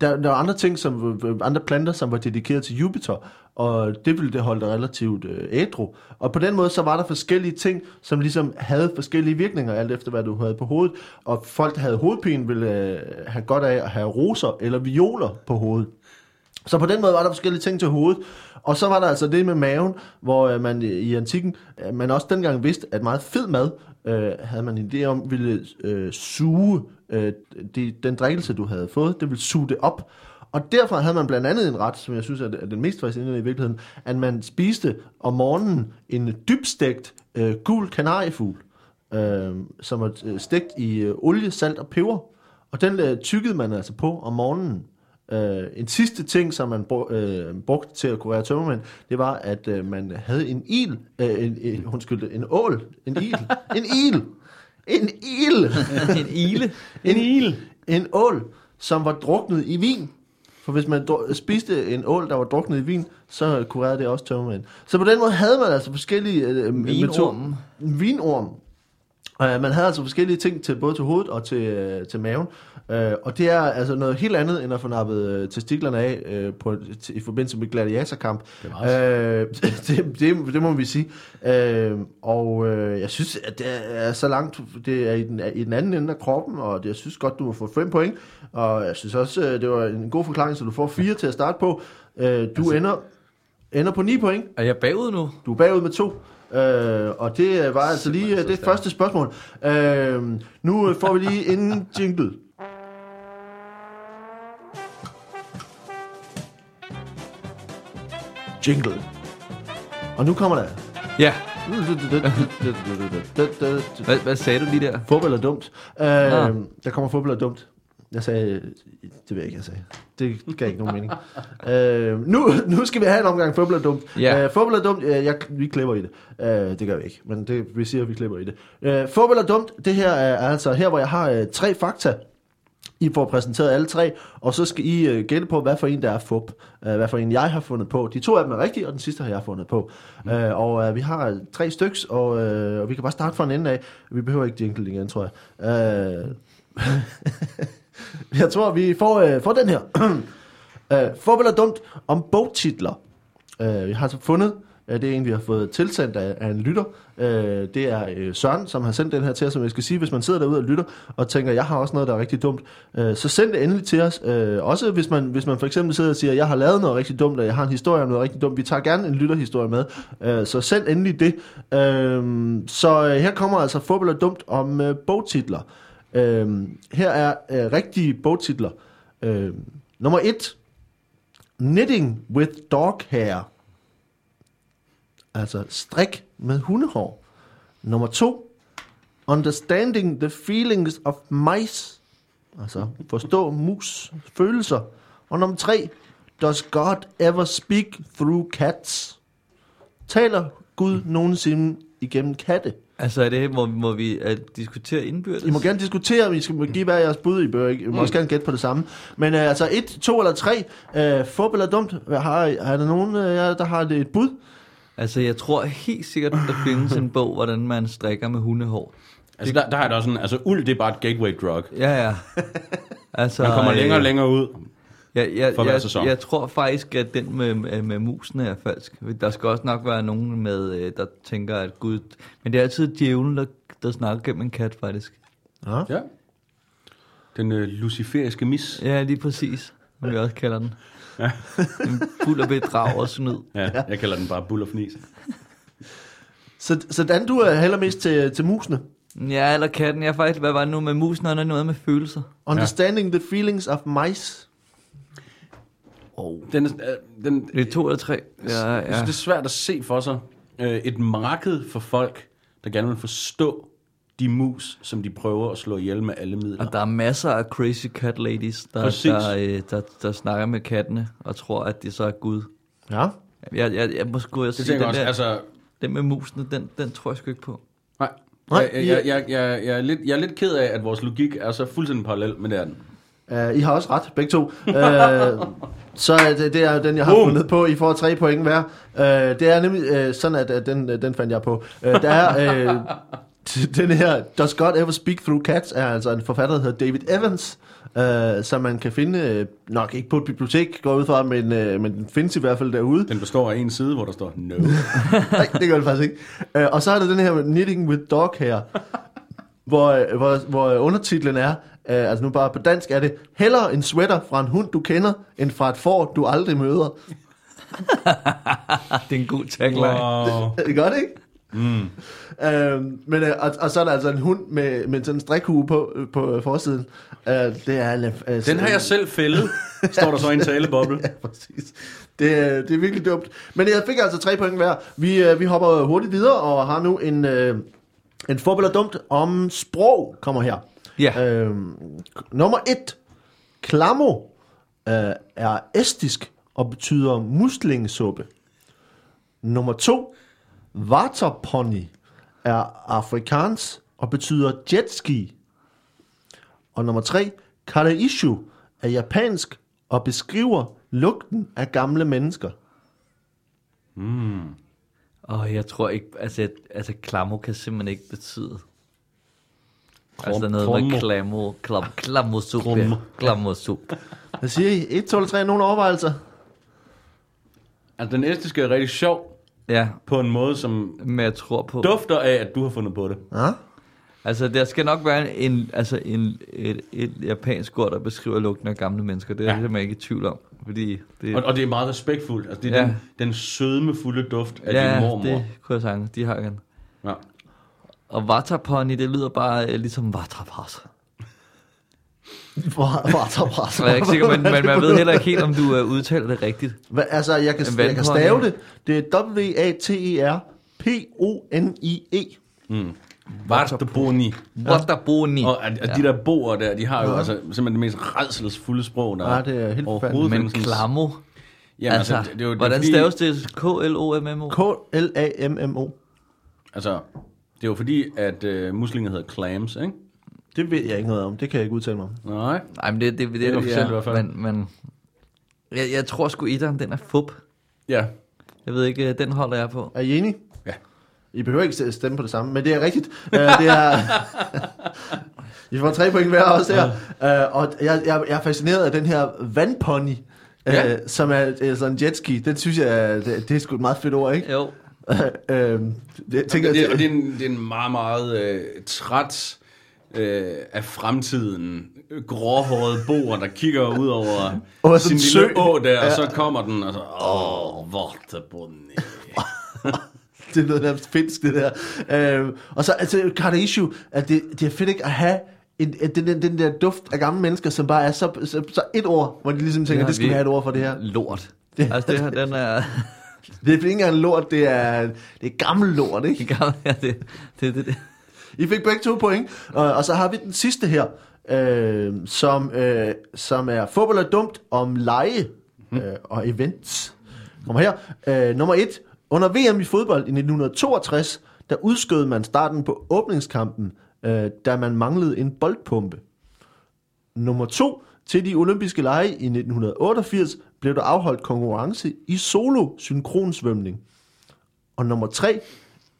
Der, der var andre ting, som øh, andre planter, som var dedikeret til Jupiter, og det ville det holde relativt øh, ædru. Og på den måde, så var der forskellige ting, som ligesom havde forskellige virkninger, alt efter hvad du havde på hovedet. Og folk, der havde hovedpine, ville øh, have godt af at have roser eller violer på hovedet. Så på den måde var der forskellige ting til hovedet. Og så var der altså det med maven, hvor øh, man øh, i antikken, øh, man også dengang vidste, at meget fed mad, øh, havde man en idé om, ville øh, suge øh, de, den drikkelse, du havde fået, det ville suge det op. Og derfor havde man blandt andet en ret, som jeg synes er er den mest fascinerende i virkeligheden, at man spiste om morgenen en dybstegt øh, gul kanariefugl, øh, som var øh, stegt i øh, olie, salt og peber. Og den øh, tykkede man altså på om morgenen. Øh, en sidste ting, som man brug, øh, brugte til at kurere tømmermænd, det var, at øh, man havde en il, øh, en, øh, undskyld, en ål, en il, en il, en il, *laughs* en ile. en il, en ål, som var druknet i vin. For hvis man spiste en ål, der var druknet i vin, så kurerede det også tømmermænd. Så på den måde havde man altså forskellige øh, Vinorm. Vinorm. Uh, man havde altså forskellige ting til både til hovedet og til, uh, til maven. Uh, og det er altså noget helt andet, end at få nappet uh, testiklerne af uh, på, t- i forbindelse med gladiatorkamp. Det Uh, *laughs* det, det, det må vi sige. Uh, og uh, jeg synes, at det er så langt, det er i den, i den anden ende af kroppen, og det, jeg synes godt, du må få fem point. Og jeg synes også, det var en god forklaring, så du får fire til at starte på. Uh, du altså, ender, ender på 9 point. Er jeg bagud nu? Du er bagud med to. Øh, og det var altså lige Simpelthen så det første spørgsmål. Øh, nu får vi lige en jingle. Jingle. Og nu kommer der. Ja. *laughs* Hvad, hvad sagde du lige der? Fodbold er dumt. Øh, Nå. der kommer fodbold er dumt. Jeg sagde, det ved jeg ikke, jeg sagde. Det gav ikke nogen mening. øh, nu, nu skal vi have en omgang fodbold er dumt. Ja. Øh, fodbold er dumt, øh, jeg, vi klipper i det. Øh, det gør vi ikke, men det, vi siger, at vi klipper i det. Øh, fodbold er dumt, det her er altså her, hvor jeg har øh, tre fakta. I får præsenteret alle tre, og så skal I øh, gætte på, hvad for en der er fup. Øh, hvad for en jeg har fundet på. De to af dem er rigtige, og den sidste har jeg fundet på. Mm. Øh, og øh, vi har øh, tre styks, og, øh, og vi kan bare starte fra en ende af. Vi behøver ikke jingle igen, tror jeg. Øh, *laughs* *laughs* jeg tror, vi får, øh, får den her. *clears throat* øh, fodbold er dumt om bogtitler. Øh, vi har så fundet, øh, det er en, vi har fået tilsendt af, af en lytter. Øh, det er øh, Søren, som har sendt den her til os, som jeg skal sige, hvis man sidder derude og lytter, og tænker, jeg har også noget, der er rigtig dumt, øh, så send det endelig til os. Øh, også hvis man, hvis man for eksempel sidder og siger, jeg har lavet noget rigtig dumt, og jeg har en historie om noget rigtig dumt. Vi tager gerne en lytterhistorie med, øh, så send endelig det. Øh, så øh, her kommer altså fodbold er dumt om øh, bogtitler. Øhm, her er øh, rigtige bogtitler. Øh, nummer 1. Knitting with dog hair. Altså strik med hundehår. Nummer 2. Understanding the feelings of mice. Altså forstå mus følelser. Og nummer 3. Does God ever speak through cats? Taler Gud nogensinde igennem katte? Altså er det, hvor, hvor vi uh, diskuterer indbyrdes? I må gerne diskutere, om I skal give hver jeres bud. I bør. I må mm. også gerne gætte på det samme. Men uh, altså et, to eller tre. Uh, fodbold er dumt. Har, er der nogen af jer, der har det et bud? Altså jeg tror helt sikkert, der findes en bog, hvordan man strikker med hundehår. Altså, der, der da også sådan, altså uld, det er bare et gateway drug. Ja, ja. *laughs* Altså, Man kommer øh, længere og længere ud. Jeg, jeg, for hver jeg, sæson. jeg tror faktisk, at den med, med, med musen er falsk. Der skal også nok være nogen, med, øh, der tænker, at Gud... Men det er altid djævlen, der, der snakker gennem en kat, faktisk. Ja. Ja. Den øh, luciferiske mis. Ja, lige præcis, som vi også kalder den. En fuld af bedrag og snyd. Ja, jeg kalder den bare bull og fnis. Så, så Dan, du er heller mest til, til musene. Ja, eller katten. Jeg er faktisk, hvad var det nu med musen, og noget med følelser. Understanding the feelings of mice. Oh. Den, er, øh, den, Det er to eller tre. Ja, Jeg synes, ja. det er svært at se for sig øh, et marked for folk, der gerne vil forstå de mus, som de prøver at slå ihjel med alle midler. Og der er masser af crazy cat ladies, der, Præcis. der, øh, der, der snakker med kattene og tror, at det så er Gud. Ja. Jeg, jeg, jeg må sgu jeg Det sige, den, også. der, Altså, den med musene, den, den tror jeg sgu ikke på. nej. Nej, jeg, jeg, jeg, jeg, jeg, er lidt, jeg er lidt ked af, at vores logik er så fuldstændig parallel med det er den. Uh, I har også ret, begge to. Uh, så det, det er den, jeg har Boom. fundet på. I får tre point hver. Uh, det er nemlig uh, sådan, at uh, den, uh, den fandt jeg på. Uh, der er uh, *laughs* den her, Does God Ever Speak Through Cats, er altså en forfatter, der hedder David Evans, uh, som man kan finde, uh, nok ikke på et bibliotek, går ud fra, men, uh, men den findes i hvert fald derude. Den består af en side, hvor der står no. *laughs* Nej, det gør det faktisk ikke. Uh, og så er der den her Knitting with Dog her, hvor, øh, hvor, hvor undertitlen er, uh, altså nu bare på dansk er det, hellere en sweater fra en hund, du kender, end fra et får, du aldrig møder. *laughs* Det er en god tagline. Wow. *laughs* Wow. Er det godt, ikke? Mm. Uh, men, uh, og, og, så er der altså en hund med, med sådan en strikhue på, øh, på forsiden. Uh, det er, uh, Den har jeg selv fældet, *laughs* står der så i en taleboble. Ja, præcis. Det, er- det er virkelig dumt. Men jeg fik altså tre point hver. Vi, øh, vi hopper hurtigt videre og har nu en, øh, en forbeld og dumt om sprog kommer her. Ja. Øhm, nummer et. Klamo øh, er estisk og betyder muslingesuppe. Nummer to. Waterpony er afrikans og betyder jetski. Og nummer tre. Karaishu er japansk og beskriver lugten af gamle mennesker. Og jeg tror ikke, altså, altså klamo kan simpelthen ikke betyde. Altså der er noget klamo. med klamo, klam, klamosup, ja. Klamo. klamosup. Hvad siger I? 1, 2 eller 3? Nogle overvejelser? Altså, den estiske er rigtig sjov Ja, på en måde, som men jeg tror på. dufter af, at du har fundet på det. Ja? Altså der skal nok være en, altså en, et, et japansk ord, der beskriver lugten af gamle mennesker. Det er Ja. jeg simpelthen ikke i tvivl om. Fordi det, Og, og det er meget respektfuldt. Altså, det er Ja. den, den sødmefulde duft af din ja, mormor. det kunne jeg sagtens. De har den. Ja. Og Vatapony, det lyder bare øh, ligesom Vatapas. Waterpras. Jeg er ikke sikker, men, men man ved heller ikke helt, om du uh, udtaler det rigtigt. Hvad, altså, jeg kan, jeg kan stave det. Det er W-A-T-E-R-P-O-N-I-E. Vartaboni. Vatapony. Og at, at de der boer der, de har jo altså simpelthen det mest redselsfulde sprog, der Ja, det er helt overhovedet Men klamo, Jamen, altså, altså, det, det, er jo, det hvordan staves det? K-L-O-M-M-O? K-L-A-M-M-O. Altså, det er jo fordi, at øh, muslinger hedder clams, ikke? Det ved jeg ikke noget om. Det kan jeg ikke udtale mig om. Nej. Nej, men det, det, det, Det er det, officielt i hvert fald. Men, men jeg, jeg tror sgu, etteren, den er fup. Ja. Jeg ved ikke, øh, den holder jeg på. Er I enige? Ja. I behøver ikke stemme på det samme, men det er rigtigt. Uh, det er... *laughs* I får tre point hver også her. Uh, og jeg, jeg, jeg er fascineret af den her vandpony, uh, Ja. som er uh, sådan en jetski. Den synes jeg, det, det er sgu et meget fedt ord, ikke? Jo. *laughs* uh, det, tænker, Det, og det, er en, det er en meget, meget øh, træt øh, af fremtiden øh, gråhåret boer, der kigger ud over Over sin en lille sø. å der, Ja. og så kommer den, og så, åh, Vartaboni. *laughs* det er noget nærmest finsk, det der. Uh, og så, altså, Kardashian, at det, det er fedt ikke at have en, en, den, den, den der duft af gamle mennesker, som bare er så, så, så et ord, hvor de ligesom tænker, har det skal vi- vi have et ord for det her. Lort. Det- Altså, det her, den er... *laughs* Det er ikke engang lort, det er, det er gammel lort, ikke? gammel, ja, det, det, det, det. I fik begge to point, og, og så har vi den sidste her, øh, som, øh, som er fodbold er dumt om lege øh, og events. Kommer her. Øh, nummer et. Under VM i fodbold i 1962, der udskød man starten på åbningskampen, øh, da man manglede en boldpumpe. Nummer to. Til de olympiske lege i 1988 blev der afholdt konkurrence i solo-synkronsvømning. Og nummer tre,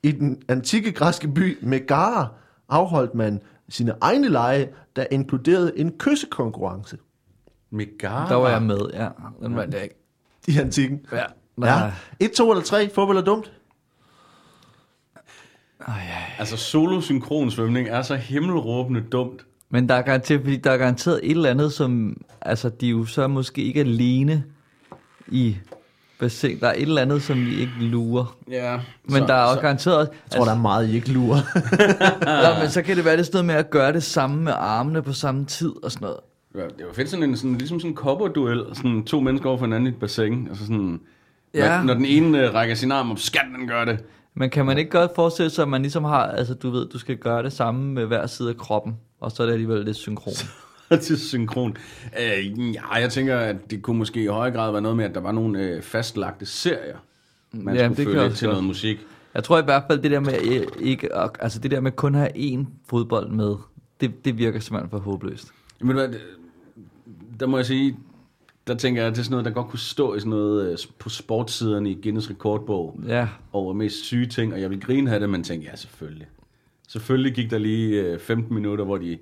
i den antikke græske by Megara afholdt man sine egne lege, der inkluderede en kyssekonkurrence Megara. Der var jeg med, ja. Den var det ikke. i antikken. Ja. Ja. Et, to eller tre, fodbold er dumt. Altså, solo-synkronsvømning er så himmelråbende dumt. Men der er garanteret, fordi der er garanteret et eller andet, som, altså, de er jo så måske ikke alene i bassin. Der er et eller andet, som vi ikke lurer. Ja. Men der er også garanteret også... Jeg tror, der er meget, I ikke lurer. *laughs* ja, men så kan det være, det sådan noget med at gøre det samme med armene på samme tid og sådan noget. Ja, det var fedt sådan en, sådan, ligesom sådan en kopperduel, sådan to mennesker over for hinanden i et bassin, altså sådan, Ja. når, når den ene øh, rækker sin arm op, skal den gøre det. Men kan man ikke godt forestille sig, at man ligesom har, altså du ved, du skal gøre det samme med hver side af kroppen, og så er det alligevel lidt synkron. *laughs* til synkron. Øh, ja, jeg tænker, at det kunne måske i højere grad være noget med, at der var nogle øh, fastlagte serier, man Ja, skulle følge til noget musik. Jeg tror i hvert fald, det der med, øh, ikke, altså det der med kun at have én fodbold med, det, det virker simpelthen for håbløst. Men hvad, der må jeg sige, der tænker jeg, at det er sådan noget, der godt kunne stå i sådan noget øh, på sportssiderne i Guinness rekordbog Ja, over mest syge ting, og jeg vil grine af det, men tænkte, ja, selvfølgelig. Selvfølgelig gik der lige øh, 15 minutter, hvor de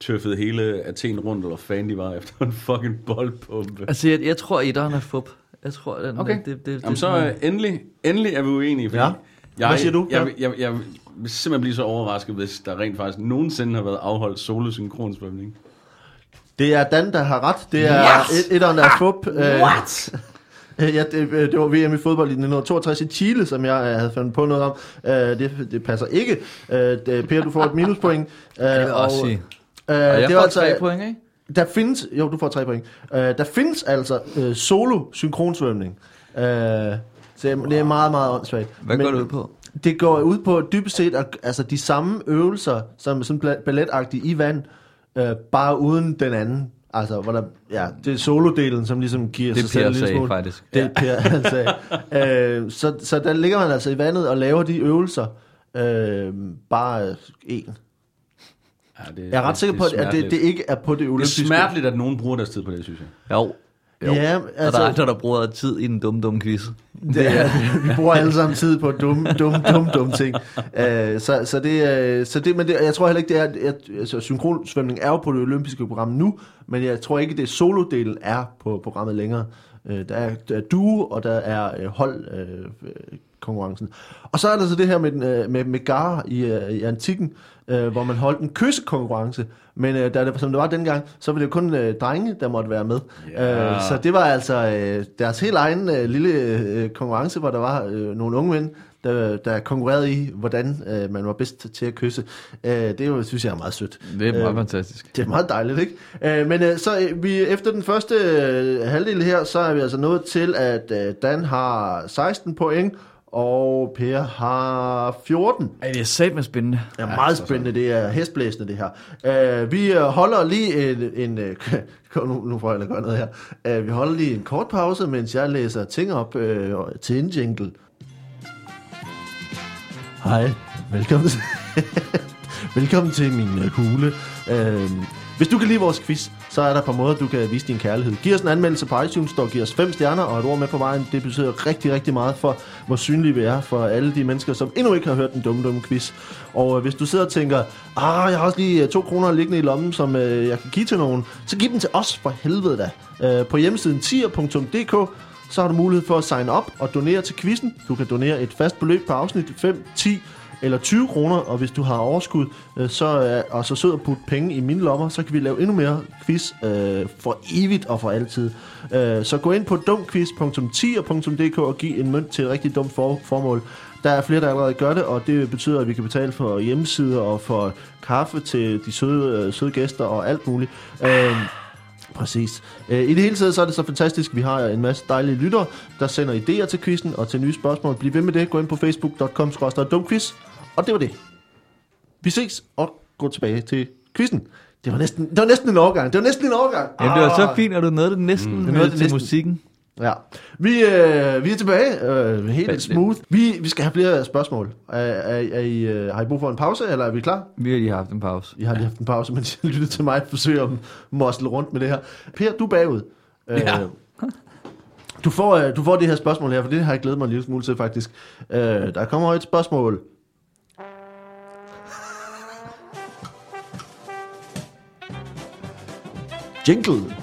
tøffede hele Athen rundt, eller fanden de var *laughs* efter en fucking boldpumpe. altså jeg, jeg tror, etteren er fup. Jeg tror, den, Okay. det, det, det, Jamen så det, øh, endelig, endelig er vi uenige. Fordi Ja. jeg, Hvad siger du, Jeg, jeg, jeg, jeg vil simpelthen blive så overrasket, hvis der rent faktisk nogensinde har været afholdt solosynkronsvømning. Det er Dan, der har ret. Det er Yes! et, etteren, der er fup. Øh, What? Øh, Ja, det, øh, det var VM i fodbold i 1962 i Chile, som jeg øh, havde fundet på noget om. Det, det passer ikke. Det, per, du får et minuspoint. Det vil også sige. øh, Og jeg det var får altså, tre point, ikke? Der findes, jo, du får tre point. Øh, der findes altså øh, solo synkronsvømning. Øh, så det er meget, meget åndssvagt. Hvad Men går det ud på? Det går ud på dybest set at, altså de samme øvelser, som sådan balletagtige i vand, øh, bare uden den anden. Altså, hvor der, ja, det er solodelen, som ligesom giver Det sig selv en lille smule. faktisk. Det er Per, han sagde. øh, så, så der ligger man altså i vandet og laver de øvelser, øh, bare en. Ja, det, Jeg er ret sikker på, at det, det ikke er på det det er olympiske. smerteligt, at nogen bruger deres tid på det, synes jeg. Jo. Jo. Ja, Altså... Og altså, der er andre, der bruger tid i en dum, dum quiz. det er, *laughs* vi bruger alle sammen tid på dumme, dumme, dumme, dumme ting. Uh, så, så, det, uh, så det, men det, jeg tror heller ikke, det er, at, altså, synkronsvømning er jo på det olympiske program nu, men jeg tror ikke, det solodelen er på programmet længere. Uh, der, er, der er duo, og der er uh, hold uh, konkurrencen. Og så er der så det her med, øh, med, med gar i, øh, i antikken, øh, hvor man holdt en kyssekonkurrence. Men øh, da det, som det var dengang, så var det jo kun øh, drenge, der måtte være med. Øh, så det var altså øh, deres helt egen øh, lille øh, konkurrence, hvor der var øh, nogle unge mænd, der, der konkurrerede i, hvordan øh, man var bedst til at kysse. Øh, det jo, synes jeg er meget sødt. Det er meget Øh, fantastisk. det er meget dejligt, ikke? Øh, men øh, så øh, vi, efter den første øh, halvdel her, så er vi altså nået til, at øh, Dan har 16 point, og Per har 14. Ej, det er sat med spændende. Det er meget spændende, det er hestblæsende det her. Uh, vi uh, holder lige en... en *laughs* uh, nu, nu får jeg gøre noget her. Uh, vi holder lige en kort pause, mens jeg læser ting op uh, til en jingle. Hej, velkommen til, *laughs* velkommen til min uh, hule. Uh, hvis du kan lide vores quiz, så er der et par måder, du kan vise din kærlighed. Giv os en anmeldelse på iTunes, der giver os fem stjerner og et ord med på vejen. Det betyder rigtig, rigtig meget for, hvor synlige vi er for alle de mennesker, som endnu ikke har hørt den dumme, dumme quiz. Og øh, hvis du sidder og tænker, ah, jeg har også lige øh, to kroner liggende i lommen, som øh, jeg kan give til nogen, så giv dem til os for helvede da. Øh, på hjemmesiden tier.dk, så har du mulighed for at signe op og donere til quizzen. Du kan donere et fast beløb på afsnit 5, 10 eller 20 kroner, og hvis du har overskud, øh, så er og så sød at putte penge i mine lommer, så kan vi lave endnu mere quiz øh, for evigt og for altid. Øh, så gå ind på dumquiz.10.dk og giv en mønt til et rigtig dumt for, formål. Der er flere, der allerede gør det, og det betyder, at vi kan betale for hjemmesider og for kaffe til de søde, øh, søde gæster og alt muligt. Øh, Præcis. Øh, I det hele taget så er det så fantastisk. Vi har en masse dejlige lyttere, der sender idéer til quizzen og til nye spørgsmål. Bliv ved med det. Gå ind på facebook.com dumquiz. Og det var det. Vi ses og gå tilbage til quizzen. Det var næsten, det var næsten en overgang. Det var næsten en overgang. Jamen, det var så fint, at du nåede det næsten mm, med, det til næsten. musikken. Ja. Vi, øh, vi er tilbage. Øh, helt lidt. smooth. Vi, vi skal have flere spørgsmål. Er, er, er I, øh, har I brug for en pause, eller er vi klar? Vi har lige haft en pause. I har lige haft en pause, mens jeg lyttede til mig forsøge at mosle rundt med det her. Per, du er bagud. Ja. Øh, du, får, øh, du får det her spørgsmål her, for det har jeg glædet mig en lille smule til faktisk. Øh, der kommer et spørgsmål. Jingle.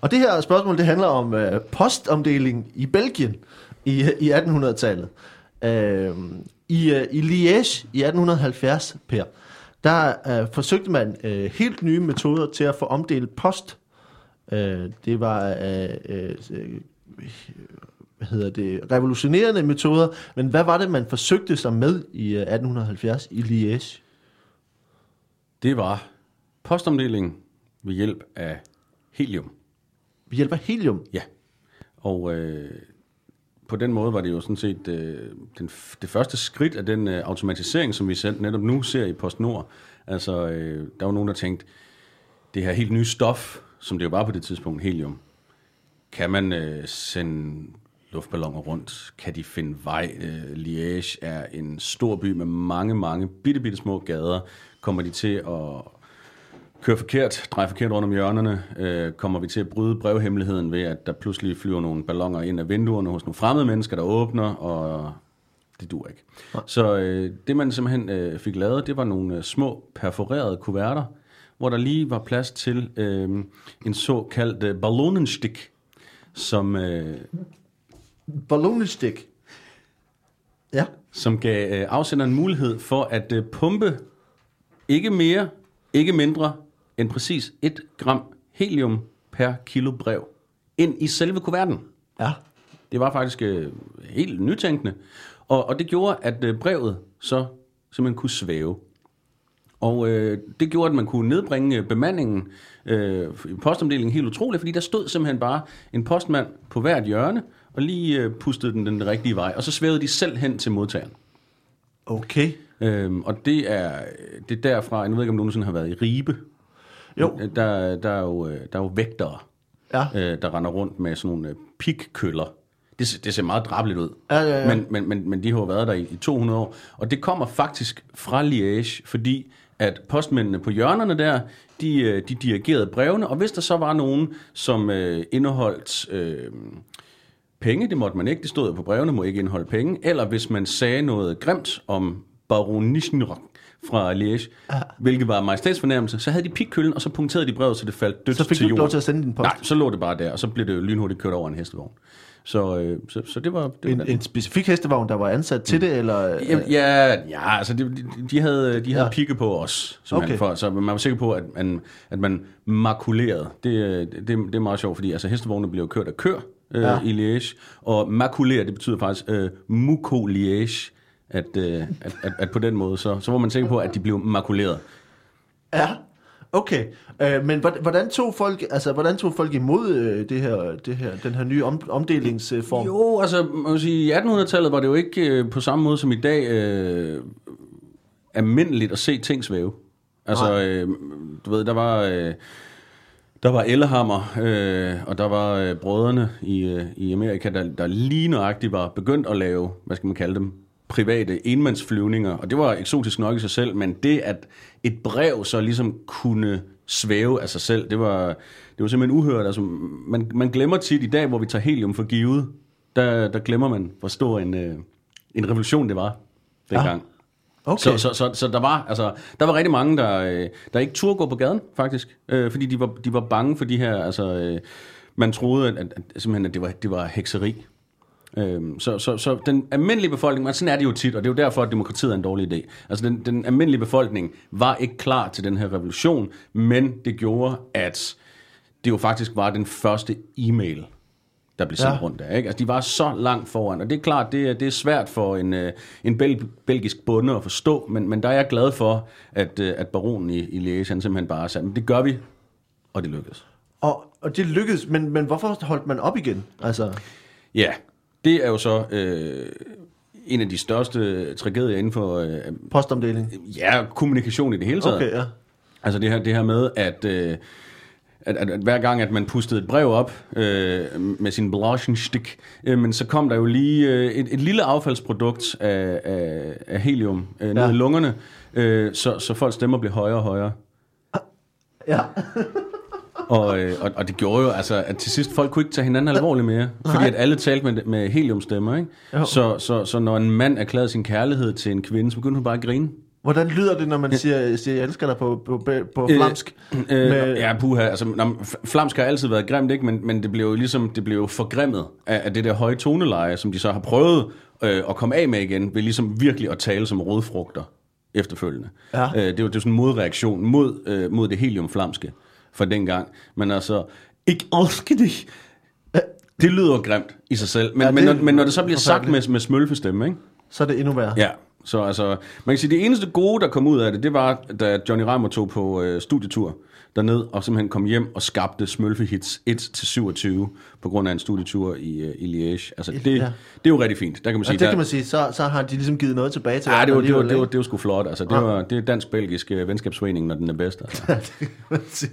Og det her spørgsmål, det handler om øh, postomdeling i Belgien i, i 1800-tallet. Øh, I, øh, I Liège i 1870, Per, der øh, forsøgte man øh, helt nye metoder til at få omdelt post. Øh, det var øh, øh, øh, hvad hedder det, revolutionerende metoder, men hvad var det, man forsøgte sig med i øh, 1870 i Liège? Det var postomdeling ved hjælp af helium. Ved hjælp af helium. Ja. Og øh, på den måde var det jo sådan set øh, den, det første skridt af den øh, automatisering, som vi selv netop nu ser i PostNord. Altså, øh, der var nogen, der tænkte, det her helt nye stof, som det jo var på det tidspunkt, helium, kan man øh, sende luftballoner rundt? Kan de finde vej? Øh, Liège er en stor by med mange, mange bitte, bitte små gader. Kommer de til at køre forkert, dreje forkert rundt om hjørnerne? Øh, kommer vi til at bryde brevhemmeligheden ved, at der pludselig flyver nogle balloner ind af vinduerne hos nogle fremmede mennesker, der åbner, og det dur ikke. Så øh, det, man simpelthen øh, fik lavet, det var nogle øh, små perforerede kuverter, hvor der lige var plads til øh, en såkaldt øh, ballonenstik, som, øh, Ballonestick. Ja. som gav øh, afsenderen mulighed for at øh, pumpe ikke mere, ikke mindre end præcis 1 gram helium per kilo brev ind i selve kuverten. Ja. Det var faktisk øh, helt nytænkende. Og, og det gjorde, at øh, brevet så simpelthen kunne svæve. Og øh, det gjorde, at man kunne nedbringe øh, bemandingen øh, i postomdelingen helt utroligt, fordi der stod simpelthen bare en postmand på hvert hjørne, og lige øh, pustede den den rigtige vej, og så svævede de selv hen til modtageren. Okay. Øhm, og det er, det er derfra, jeg ved ikke, om du nogensinde har været i Ribe. Jo. Der, der, er, jo, øh, der er jo vægtere, Ja. øh, der render rundt med sådan nogle øh, pikkøller. Det, det ser meget drabeligt ud. Ja, ja, ja. Men, men, men, men de har jo været der i, i 200 år. Og det kommer faktisk fra Liège, fordi at postmændene på hjørnerne der, de, øh, de dirigerede brevene, og hvis der så var nogen, som øh, indeholdt øh, penge, det måtte man ikke, det stod på brevene, må ikke indeholde penge, eller hvis man sagde noget grimt om baron Nischenrock fra Liège, ja. hvilket var majestætsfornærmelse, så havde de pikkøllen, og så punkterede de brevet, så det faldt dødt Så fik til du jorden. lov til at sende din post? Nej, så lå det bare der, og så blev det jo lynhurtigt kørt over en hestevogn. Så, øh, så, så det var... Det var En, en specifik hestevogn, der var ansat til det, eller... Ja, ja, ja altså de, de, de havde, de havde Ja. pigge på os, simpelthen, Okay. for, så man var sikker på, at man, at man makulerede. Det, øh, det, det er meget sjovt, fordi altså, hestevogne bliver jo kørt af kør øh, Ja. i Liège, og makulere, det betyder faktisk øh, muko Liège, at, øh, at, at, at på den måde, så, så var man sikker på, at de blev makuleret. Ja, okay. Øh, men hvordan, hvordan tog folk, altså hvordan tog folk imod øh, det her, det her, den her nye om, omdelingsform? Jo, altså, man kan sige, i 1800-tallet var det jo ikke øh, på samme måde som i dag øh, almindeligt at se ting svæve. Altså, Nej. øh, du ved, der var... Øh, der var Ellehammer, øh, og der var øh, brødrene i, øh, i Amerika, der, der lige nøjagtigt var begyndt at lave, hvad skal man kalde dem, private enmandsflyvninger. Og det var eksotisk nok i sig selv, men det, at et brev så ligesom kunne svæve af sig selv, det var, det var simpelthen uhørt. Altså, man, man glemmer tit i dag, hvor vi tager helium for givet, der, der glemmer man, hvor stor en, øh, en revolution det var dengang. Okay. Så, så, så, så der var altså der var rigtig mange der øh, der ikke turde gå på gaden faktisk, øh, fordi de var de var bange for de her altså øh, man troede at, at, at simpelthen at det var det var hekseri. Øhm, så, så, så den almindelige befolkning, men sådan er det jo tit, og det er jo derfor, at demokratiet er en dårlig idé. Altså den, den almindelige befolkning var ikke klar til den her revolution, men det gjorde, at det jo faktisk var den første e-mail, der blev sendt Ja. rundt der. Ikke? Altså, de var så langt foran, og det er klart, det er, det er svært for en, øh, en bel, belgisk bonde at forstå, men, men der er jeg glad for, at, øh, at baronen i, i Liège, han simpelthen bare sagde, "Men det gør vi, og det lykkedes. Og, og det lykkedes, men, men hvorfor holdt man op igen? Altså, Ja, det er jo så øh, en af de største tragedier inden for øh, postomdeling. ja, kommunikation i det hele taget. Okay, ja. Altså det her, det her med, at, øh, at, at, at hver gang, at man pustede et brev op øh, med sin Blaschenstick, øh, men så kom der jo lige øh, et, et lille affaldsprodukt af, af, af helium øh, ned Ja. i lungerne, øh, så, så folks stemmer blev højere og højere. Ja. Og, øh, og, og det gjorde jo, altså, at til sidst folk kunne ikke tage hinanden alvorligt mere, fordi at alle talte med, med heliumstemmer, ikke? Jo. Så, så, så når en mand erklærede sin kærlighed til en kvinde, så begyndte hun bare at grine. Hvordan lyder det, når man siger, siger jeg elsker dig på, på, på flamsk? Øh, Med- Ja, puha, altså, nå, f- flamsk har altid været grimt, ikke? Men, men det blev jo ligesom, det blev jo forgrimmet af, af det der høje toneleje, som de så har prøvet øh, at komme af med igen, ved ligesom virkelig at tale som rødfrugter efterfølgende. Ja. Øh, det, var, det var sådan en modreaktion mod, øh, mod det heliumflamske fra dengang. Men altså, ikke elsker dig. Det lyder grimt i sig selv. Men, Ja, men, når, men når det så bliver sagt med, med smølfestemme, ikke? Så er det endnu værre. Ja, så altså, man kan sige, det eneste gode, der kom ud af det, det var, da Johnny Reimer tog på øh, studietur derned, og simpelthen kom hjem og skabte Smølfe Hits 1-27 på grund af en studietur i, øh, i Liège. Altså, det, Ja. det er jo rigtig fint. Der kan man sige, det der, kan man sige, så, så har de ligesom givet noget tilbage til Ja, det var, det, var, det, var, det var sgu flot. Altså, det, Ja. var, det er dansk-belgisk øh, venskabsforening, når den er bedst. Altså. det kan man sige.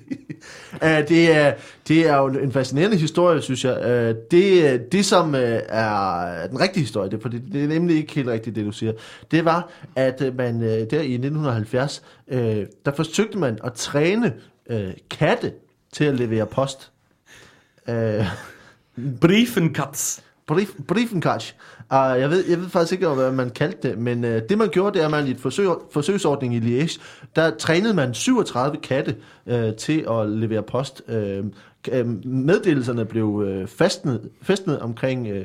Uh, det, er, det er jo en fascinerende historie, synes jeg. Uh, det, det, som uh, er den rigtige historie, det, for det, det er nemlig ikke helt rigtigt, det du siger, det var, at uh, man uh, der i 1970, uh, der forsøgte man at træne uh, katte til at levere post. Uh, Briefenkatz. Brief, Briefenkatsch. Uh, jeg, ved, jeg ved faktisk ikke, hvad man kaldte det, men uh, det man gjorde, det er, at man i et forsøg, forsøgsordning i Liège, der trænede man 37 katte uh, til at levere post. Uh, meddelelserne blev uh, fastnet, fastnet omkring uh,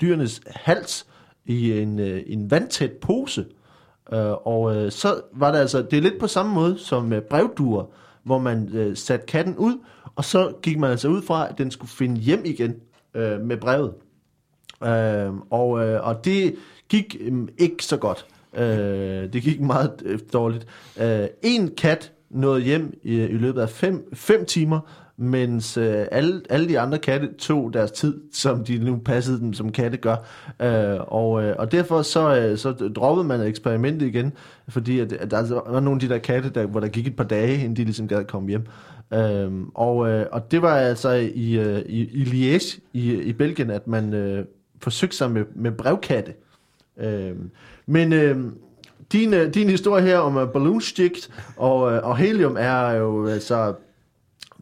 dyrenes hals i en, uh, en vandtæt pose. Uh, og uh, så var det altså, det er lidt på samme måde som uh, brevduer, hvor man øh, satte katten ud, og så gik man altså ud fra, at den skulle finde hjem igen øh, med brevet. Øh, og, øh, og det gik øh, ikke så godt. Øh, det gik meget øh, dårligt. Øh, en kat nåede hjem i, i løbet af fem, fem timer, mens øh, alle, alle de andre katte tog deres tid, som de nu passede dem, som katte gør. Øh, og, øh, og derfor så, øh, så droppede man eksperimentet igen, fordi at, at der var nogle af de der katte, der, hvor der gik et par dage, inden de ligesom gad at komme hjem. Øh, og, øh, og det var altså i, øh, i, i Liège i, i Belgien, at man øh, forsøgte sig med, med brevkatte. Øh, men øh, din, øh, din historie her om øh, uh, balloonsticks og, øh, og helium er jo altså...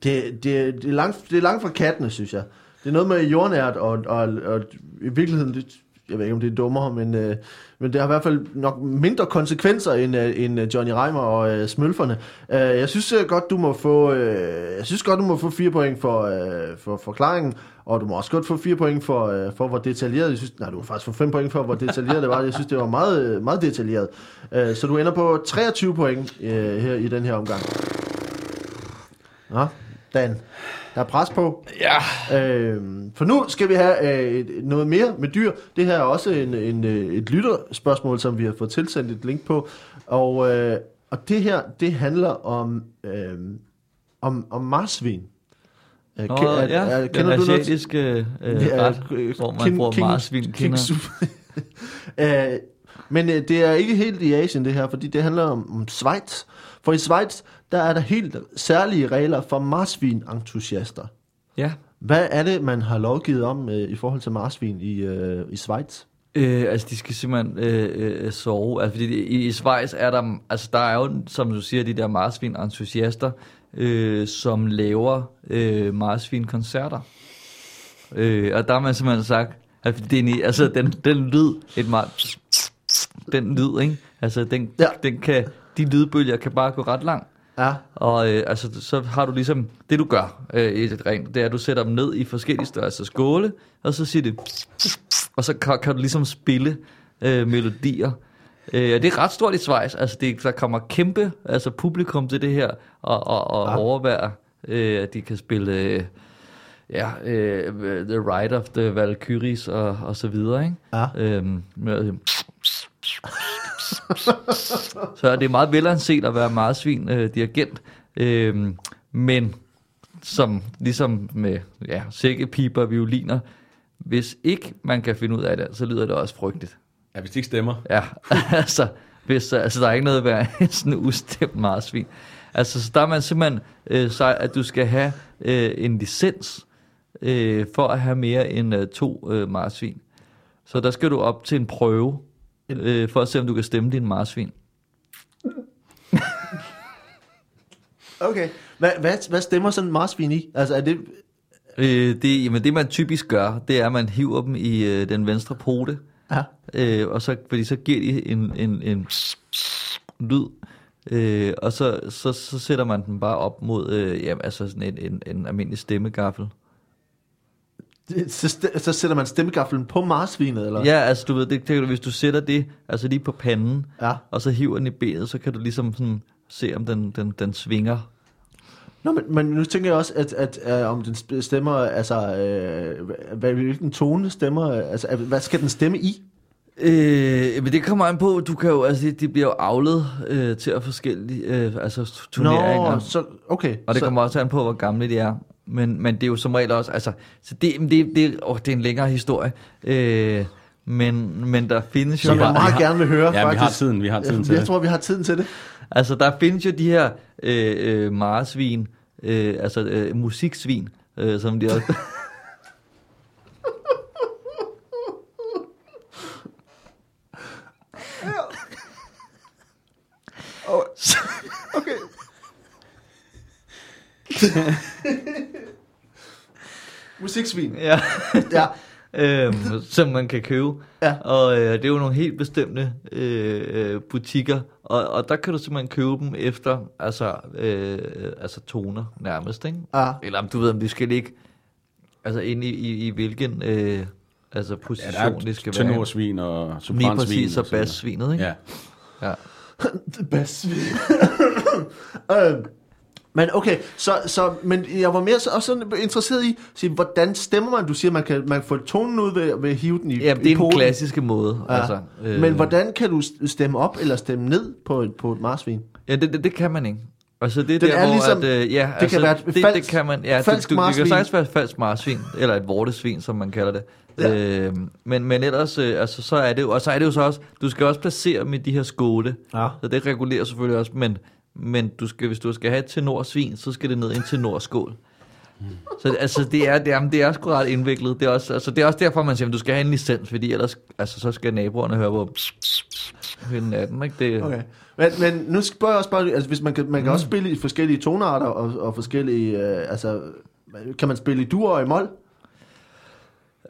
Det, det, det, er langt, det er langt fra kattene, synes jeg. Det er noget med jordnært, og, og, og i virkeligheden, det, jeg ved ikke, om det er dummere, men, øh, men det har i hvert fald nok mindre konsekvenser end, øh, end øh, Johnny Reimer og øh, Smølferne. Øh, jeg synes øh, godt, du må få, øh, jeg synes godt, du må få fire point for, øh, for forklaringen, og du må også godt få fire point for, øh, for hvor detaljeret, jeg synes, nej, du må faktisk få fem point for, hvor detaljeret det var. Jeg synes, det var meget, øh, meget detaljeret. Øh, så du ender på 23 point øh, her i den her omgang. Ja. Dan, der er pres på. Ja. Øh, for nu skal vi have øh, et- noget mere med dyr. Det her er også en, en, øh, et lytterspørgsmål, som vi har fået tilsendt et link på. Og, øh, og det her, det handler om, øh, om, om marsvin. Øh, Nå, er- ja, er- den kender du noget- asiatiske øh, Ja, ret, øh, hvor man king- bruger king- marsvin king. *laughs* Øh, Men øh, det er ikke helt i Asien det her, fordi det handler om, om Schweiz. For i Schweiz, der er der helt særlige regler for marsvin-entusiaster. Ja. Hvad er det, man har lovgivet om øh, i forhold til marsvin i, øh, i Schweiz? Øh, altså, de skal simpelthen øh, øh, sove. Altså, fordi det- i, i Schweiz er der, altså, der er jo, som du siger, de der marsvin-entusiaster, øh, som laver øh, marsvin-koncerter. Øh, og der har man simpelthen sagt, at det er, altså, den, den lyd, et mar- den lyd, ikke? Altså, den, ja. den kan, de lydbølger kan bare gå ret langt. Ja, Og øh, altså, så har du ligesom, det du gør øh, i et ring, det er, at du sætter dem ned i forskellige størrelser skåle, og så siger det, og så kan, kan du ligesom spille øh, melodier. Øh, det er ret stort i Schweiz, altså det, der kommer kæmpe altså publikum til det her, og, og, og Ja. ja. overvære, øh, at de kan spille, øh, ja, øh, The Ride of the Valkyries og, og så videre, ikke? ja. Øhm, med, så det er meget velanset at være marsvin øh, dirigent, øhm, men som ligesom med ja, sækkepiber og violiner, hvis ikke man kan finde ud af det, så lyder det også frygteligt. Ja, hvis det ikke stemmer. Ja, *laughs* altså, hvis, altså der er ikke noget værd end *laughs* sådan en ustemt marsvin. Altså, så der er man simpelthen øh, så at du skal have øh, en licens øh, for at have mere end øh, to øh, marsvin. Så der skal du op til en prøve, øh, for at se, om du kan stemme din marsvin. Okay. Hvad, hvad, hvad stemmer sådan en marsvin i? Altså, er det... Øh, det, jamen, det man typisk gør, det er, at man hiver dem i øh, den venstre pote, Ja. øh, og så, fordi så giver de en, en, en lyd, øh, og så, så, så sætter man den bare op mod øh, jamen, altså sådan en, en, en almindelig stemmegaffel. Det- Så, så sætter man stemmegaflen på marsvinet, eller? Ja, altså du ved, det, det, hvis du sætter det altså lige på panden, Ja. og så hiver den i benet, så kan du ligesom sådan se, om den, den, den svinger. Nå, men, men nu tænker jeg også, at, at, at om den stemmer, altså, øh, hvad, hvilken tone stemmer, altså, at- hvad skal den stemme i? Øh, men det kommer an på, du kan jo, altså de, de bliver jo avlet øh, til at forskellige, øh, altså turneringer. Nå, så, okay. Og det så, kommer også an på, hvor gamle de er. Men, men det er jo som regel også, altså, så det, det, det, åh, det er en længere historie. Øh, men, men der findes jo som jeg meget gerne vil høre, Ja, vi faktisk. har tiden, vi har tiden til jeg det. tror, vi har tiden til det. altså der findes jo de her øh, øh, marsvin, øh, altså øh, musiksvin, øh, som de også... Okay. *laughs* Musiksvin. ja. Ja. *laughs* øhm, som man kan købe. Ja. Og øh, det er jo nogle helt bestemte øh, øh, butikker, og, og der kan du simpelthen købe dem efter altså, øh, altså toner nærmest, ikke? Ja. Eller om du ved, om de skal ligge altså ind i, i, i hvilken øh, altså Ja, position er det skal være. tenorsvin og Lige sopransvin. præcis, og bassvinet, ikke? Ja. ja. Det bedste. øh, men okay, så, så, men jeg var mere så, også sådan interesseret i, sige, hvordan stemmer man? Du siger, man kan, man kan få tonen ud ved, ved at hive den i Ja, det i er den klassiske måde. Ja. Altså, Øh. Men hvordan kan du stemme op eller stemme ned på et, på et marsvin? Ja, det, det, det kan man ikke. Altså det er Den der, er hvor ligesom- at, øh, ja, kan altså, være et det, det falsk- kan man, ja, falsk du, du, det marsvin. kan sagtens være et falsk marsvin, eller et vortesvin, som man kalder det. Ja. Ja. Øh, men, men ellers, øh, altså, så er det jo, og så er det jo så også, du skal også placere med de her skåle, Ja. så det regulerer selvfølgelig også, men, men du skal, hvis du skal have et tenorsvin, så skal det ned i en tenorskål. Så altså, det er, det er, det er sgu ret indviklet. Det er, også, altså, det er også derfor, man siger, at du skal have en licens, fordi ellers altså, så skal naboerne høre på hele natten. Ikke? Det, Okay. Men, men nu spørger jeg også bare, altså hvis man kan, man kan mm. også spille i forskellige tonarter og, og forskellige, øh, altså kan man spille i dur og i mol?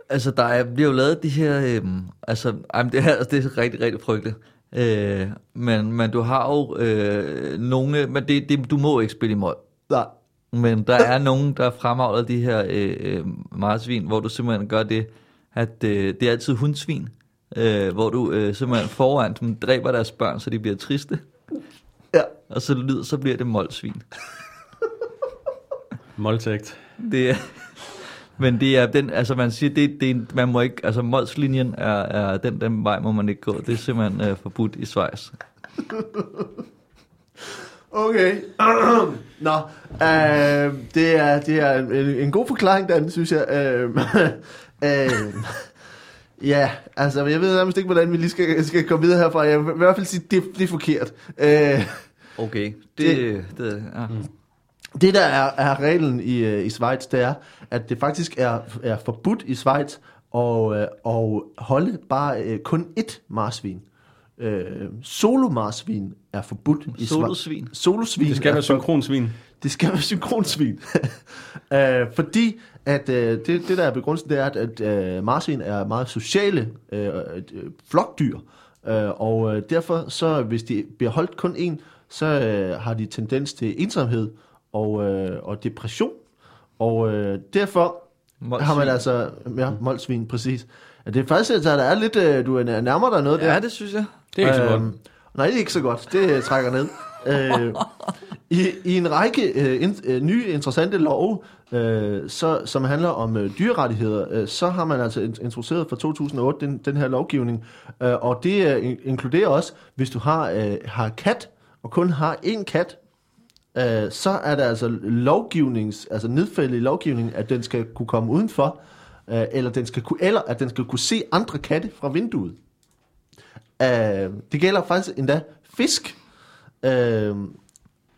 Altså, der er, bliver jo lavet de her... Øhm, altså, ej, det, er, altså, det er rigtig, rigtig frygteligt. Øh, men, men du har jo øh, nogle... Men det, det, du må ikke spille i mål. Nej. Men der *laughs* er nogen, der fremavler de her øh, øh, marsvin, hvor du simpelthen gør det, at øh, det er altid hundsvin. Øh, hvor du øh, simpelthen foran dem dræber deres børn, så de bliver triste. Ja. Og så lyder, så bliver det moldsvin. Måltægt. Det er, men det er den, altså man siger, det, det er, man må ikke, altså moldslinjen er, er den, den vej må man ikke gå. Det er simpelthen øh, forbudt i Schweiz. *laughs* Okay. *clears throat* Nå, øh, det er, det er en, en god forklaring, Dan, synes jeg. Øh, *laughs* øh, *laughs* ja, altså, jeg ved nærmest ikke, hvordan vi lige skal, skal komme videre herfra. Jeg vil i hvert fald sige, det, det er forkert. Øh, Okay, det, Det- det, det ja. Det, der er, er reglen i, øh, i Schweiz, det er, at det faktisk er, er forbudt i Schweiz at, øh, at holde bare øh, kun ét marsvin. Øh, solomarsvin er forbudt i Schweiz. Solosvin. Solosvin Det skal være synkronsvin. det skal være synkronsvin. *laughs* øh, fordi at øh, det, det, der er begrundelsen, det er, at, at øh, marsvin er meget sociale øh, øh, flokdyr. Øh, og øh, derfor, så hvis de bliver holdt kun en, så øh, har de tendens til ensomhed og, øh, og depression. Og øh, derfor Moldsvin. har man altså... Ja, moldsvin, præcis. Ja, det er faktisk, at der er lidt... Øh, du er nærmer dig noget der. Ja, det synes jeg. Det er ikke så godt. Øhm, Nej, det er ikke så godt. Det øh, trækker ned. *laughs* øh, i, I en række øh, in, øh, nye interessante love, øh, så, som handler om øh, dyrerettigheder, øh, så har man altså in- introduceret fra 2008 den, den her lovgivning. Øh, og det øh, in- inkluderer også, hvis du har, øh, har kat, og kun har én kat, øh, så er der altså lovgivnings, altså nedfældet i lovgivningen, at den skal kunne komme udenfor, øh, eller, den skal kunne, eller at den skal kunne se andre katte fra vinduet. Øh, det gælder faktisk endda fisk. Øh,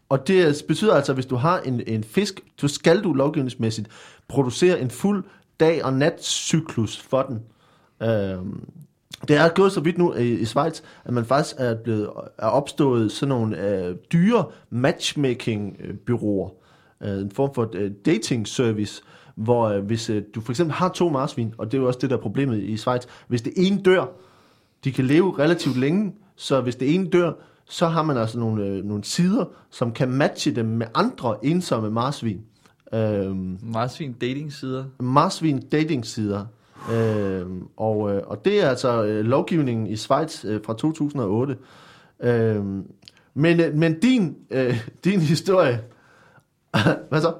og det betyder altså, at hvis du har en, en fisk, så skal du lovgivningsmæssigt producere en fuld dag- og natcyklus for den. Øh, det er gået så vidt nu i, i Schweiz, at man faktisk er blevet er opstået sådan nogle øh, dyre matchmaking-byråer. Øh, en form for øh, dating service, hvor øh, hvis øh, du for eksempel har to marsvin, og det er jo også det, der er problemet i Schweiz, hvis det ene dør, de kan leve relativt længe, så hvis det ene dør, så har man altså nogle, øh, nogle sider, som kan matche dem med andre ensomme marsvin. Øhm, Marsvin dating-sider. marsvin dating sider. Øhm, og, øh, og det er altså øh, lovgivningen i Schweiz øh, fra 2008. Øhm, men, øh, men din, øh, *laughs* din historie, *laughs* hvad så?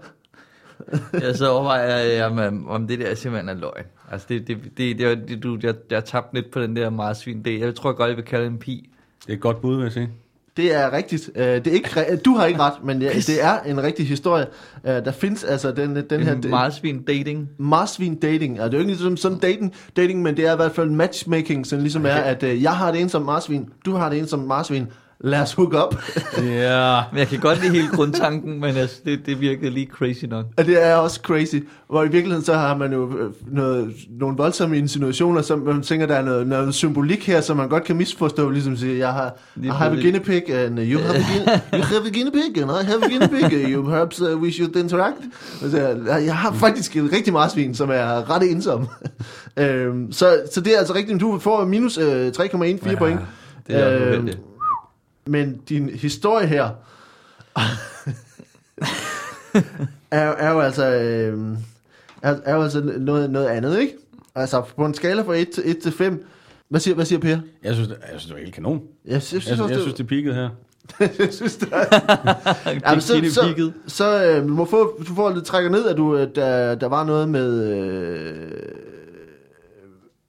*laughs* jeg så overvejer, jeg, om, om det der simpelthen er løgn. Altså, det, det, det, det, det du, jeg, jeg tabte lidt på den der marsvin. Det, jeg tror godt, jeg vil kalde en pi. Det er et godt bud, vil jeg sige. Det er rigtigt. Øh, Det er ikke, re- du har ikke ret, men ja, det er en rigtig historie. Øh, Der findes altså den, den her... Marsvin dating. Marsvin dating. Altså, det er jo ikke ligesom sådan dating, dating, men det er i hvert fald matchmaking, som ligesom er, at øh, jeg har det ene som marsvin, du har det ene som marsvin. Lad os hook up. Ja. Men jeg kan godt lide hele grundtanken, men altså, det, det virkede lige crazy nok. Og det er også crazy. Hvor i virkeligheden så har man jo øh, noget, nogle voldsomme insinuationer, som man tænker, der er noget, noget symbolik her, som man godt kan misforstå. Ligesom sige, jeg har, I have a guinea pig, and you have a guinea, *laughs* you have a guinea pig, and I have a guinea pig. You perhaps uh, we should interact. Og så, jeg har faktisk et rigtig marsvin, som er ret ensom. *laughs* øhm, så, så det er altså rigtigt. Du får minus øh, 3,14 ja, point. Det er Øhm, uheldigt. Men din historie her *laughs* er, er jo altså øh, er, er jo altså noget, noget andet, ikke? Altså på en skala fra 1 til, 1 til 5. Hvad siger, hvad siger Per? Jeg synes, det, jeg synes, det var helt kanon. Jeg synes, Jeg, jeg, også, jeg synes, det peakede her. *laughs* jeg synes, det er... *laughs* Jamen, så, så, så øh, må få, du får lidt trækker ned, at du, øh, der, der var noget med, øh,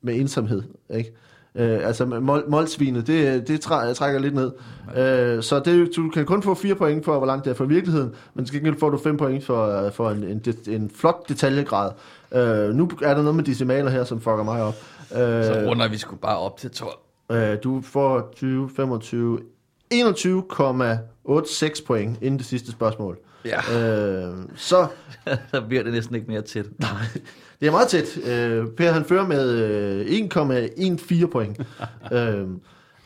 med ensomhed, ikke? Øh, altså med mål, målsvinet, det, det træ, trækker lidt ned. Øh, så det, du kan kun få 4 point for, hvor langt det er fra virkeligheden, men til gengæld får du 5 point for, for en, en, en flot detaljegrad. Øh, nu er der noget med decimaler her, som fucker mig op. Øh, Så runder vi sgu bare op til 12. Øh, du får 20, 25, 21,86 point inden det sidste spørgsmål. Ja. Øh, så *laughs* så bliver det næsten ikke mere tæt. Det er meget tæt. Øh, per han fører med øh, 1,14 point. *laughs* øh,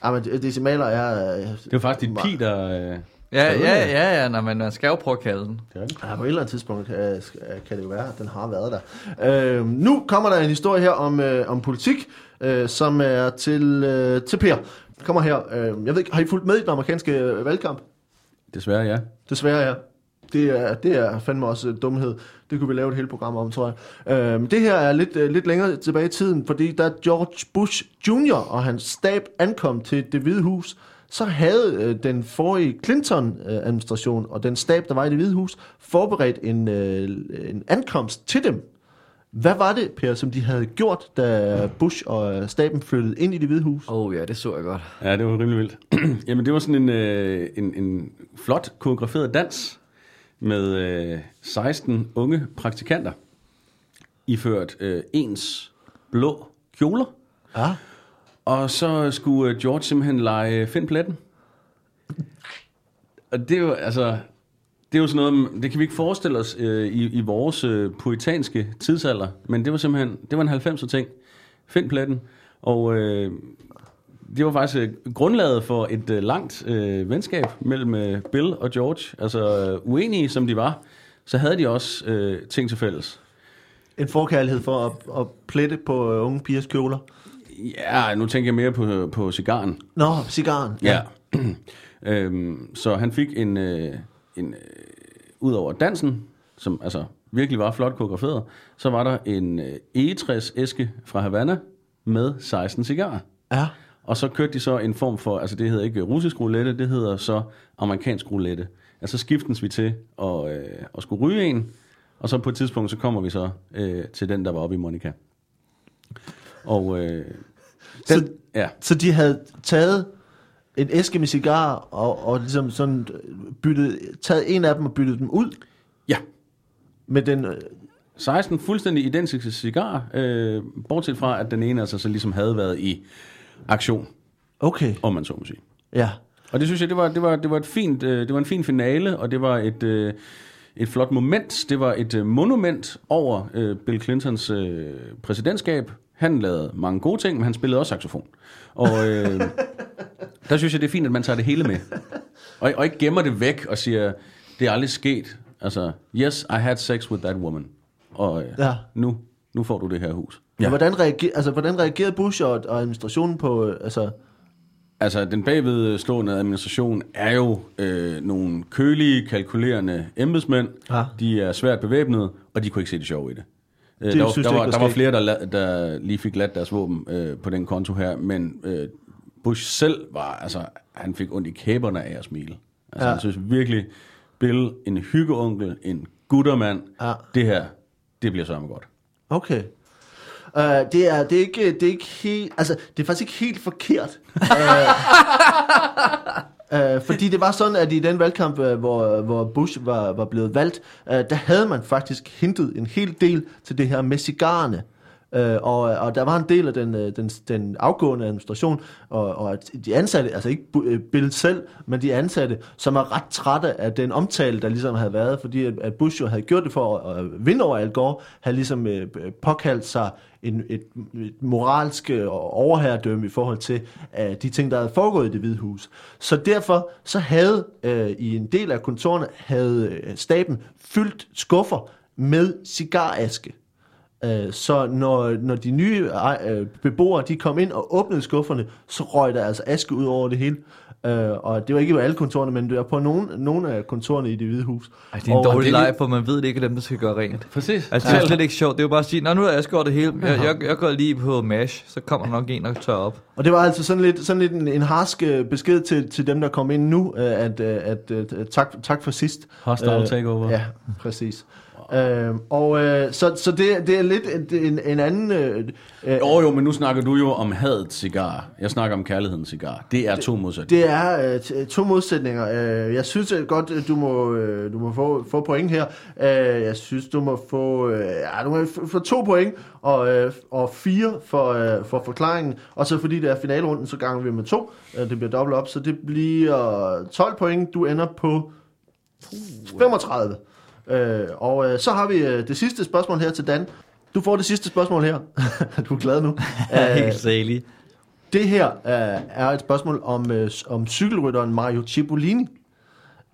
jamen, decimaler er... Øh, Det var faktisk dit pi, der... Øh, Ja, ja, ja, ja, når man, man skal jo prøve at kalde den. Ja, på et eller andet tidspunkt kan, kan det jo være, at den har været der. Øh, nu kommer der en historie her om, øh, om politik, øh, som er til, øh, til Per. Kommer her. Øh, jeg ved ikke, har I fulgt med i den amerikanske øh, valgkamp? Desværre, ja. Desværre, ja. Det er, det er fandme også dumhed. Det kunne vi lave et helt program om, tror jeg. Øhm, det her er lidt, øh, lidt længere tilbage i tiden, fordi da George Bush Jr. og hans stab ankom til det hvide hus, så havde øh, den forrige Clinton-administration og den stab, der var i det hvide hus, forberedt en, øh, en ankomst til dem. Hvad var det, Per, som de havde gjort, da Bush og øh, staben flyttede ind i det hvide hus? Åh oh, ja, det så jeg godt. Ja, det var rimelig vildt. *clears throat* Jamen, det var sådan en, øh, en, en flot koreograferet dans med øh, 16 unge praktikanter, iført øh, ens blå kjoler. Ja. Og så skulle øh, George simpelthen lege Find pletten. Og det er jo, altså, det er jo sådan noget, det kan vi ikke forestille os øh, i, i vores øh, puritanske tidsalder, men det var simpelthen, det var en 90'er ting. Find pletten. Og øh, det var faktisk øh, grundlaget for et øh, langt øh, venskab mellem øh, Bill og George. Altså øh, uenige som de var, så havde de også øh, ting til fælles. En forkærlighed for at, at plette på øh, unge pigers kjoler. Ja, nu tænker jeg mere på, på cigaren. Nå, cigaren. Ja. *clears throat* øhm, så han fik en, øh, en øh, ud over dansen, som altså virkelig var flot koreograferet, så var der en øh, egetræsæske fra Havana med 16 cigarer. Ja. Og så kørte de så en form for, altså det hedder ikke russisk roulette, det hedder så amerikansk roulette. Altså skiftes vi til at, øh, at skulle ryge en, og så på et tidspunkt, så kommer vi så øh, til den, der var oppe i Monica. Og øh, den, Så- ja, Så de havde taget en æske med cigarer og, og ligesom sådan byttet, taget en af dem og byttet dem ud ja, med den... øh, 16 fuldstændig identiske cigarer, øh, bortset fra, at den ene altså så ligesom havde været i aktion, Okay, om man så må sige. ja. Og det synes jeg, det var, det var, det var, et fint, øh, det var en fin finale, og det var et, øh, et flot moment. Det var et øh, monument over øh, Bill Clintons øh, præsidentskab. Han lavede mange gode ting, men han spillede også saxofon. Og øh, *laughs* der synes jeg, det er fint, at man tager det hele med. Og, og ikke gemmer det væk og siger, det er aldrig sket. Altså, yes, I had sex with that woman. Og øh, Ja. nu, nu får du det her hus. Ja. Hvordan, reager, altså, hvordan reagerede Bush og, og administrationen på... øh, Altså, Altså, den bagvedstående administration er jo øh, nogle kølige, kalkulerende embedsmænd. Ja. De er svært bevæbnede, og de kunne ikke se det sjove i det. Øh, der, var, synes der, var, der var flere, der, der lige fik ladt deres våben øh, på den konto her, men øh, Bush selv var, altså, han fik ondt i kæberne af at smile. Altså, Ja. han synes virkelig, Bill, en hyggeonkel, en gutter mand, Ja. det her, det bliver sørme godt. Okay. Uh, det, er, det, er ikke, det er ikke helt... Altså, det er faktisk ikke helt forkert. Uh, uh, *laughs* fordi det var sådan, at i den valgkamp, uh, hvor, hvor Bush var, var blevet valgt, uh, der havde man faktisk hintet en hel del til det her med cigarerne. Øh, og, og der var en del af den, den, den afgående administration, og, og de ansatte, altså ikke Bill selv, men de ansatte, som er ret trætte af den omtale, der ligesom havde været, fordi at, at Bush jo havde gjort det for at, at vinde over Al Gore, havde ligesom øh, påkaldt sig en, et, et moralsk øh, overherredømme i forhold til uh, de ting, der havde foregået i det hvide hus. Så derfor så havde uh, i en del af kontorerne havde staben fyldt skuffer med cigaraske. Øh, Så når, når de nye beboere de kom ind og åbnede skufferne, så røg der altså aske ud over det hele. Øh, Og det var ikke på alle kontorerne, men det var på nogle, nogle af kontorerne i det hvide hus. Ej, det er en Og- dårlig leg, for man ved det ikke, at dem, der skal gøre rent. Præcis. Altså, det er slet ikke sjovt. Det er jo bare at sige, Nå, nu har jeg skåret det hele. Jeg, jeg, jeg går lige på MASH, så kommer nok en, der tør op. Og det var altså sådan lidt, sådan lidt en, en harsk øh, besked til, til dem, der kom ind nu, øh, at, øh, at, at tak, tak for sidst. Hostile Øh, takeover. Ja, præcis. Øh, og øh, så, så det, det er lidt en, en, en anden... Øh, øh, Jo, jo, men nu snakker du jo om hadet cigar. Jeg snakker om kærlighedens cigar. Det er to modsætninger. Det er øh, to modsætninger. Øh, jeg synes øh, godt, at du må, øh, du må få, få point her. Øh, jeg synes, du må få, øh, ja, du må få to point og, øh, og fire for, øh, for forklaringen. Og så fordi det er finalerunden, så ganger vi med to. Øh, det bliver dobbelt op, så det bliver 12 point. Du ender på 35. Øh, og øh, så har vi øh, det sidste spørgsmål her til Dan. Du får det sidste spørgsmål her. *laughs* du er glad nu. *laughs* Er Øh, helt salig. det her øh, er et spørgsmål om, øh, om cykelrytteren Mario Cipollini.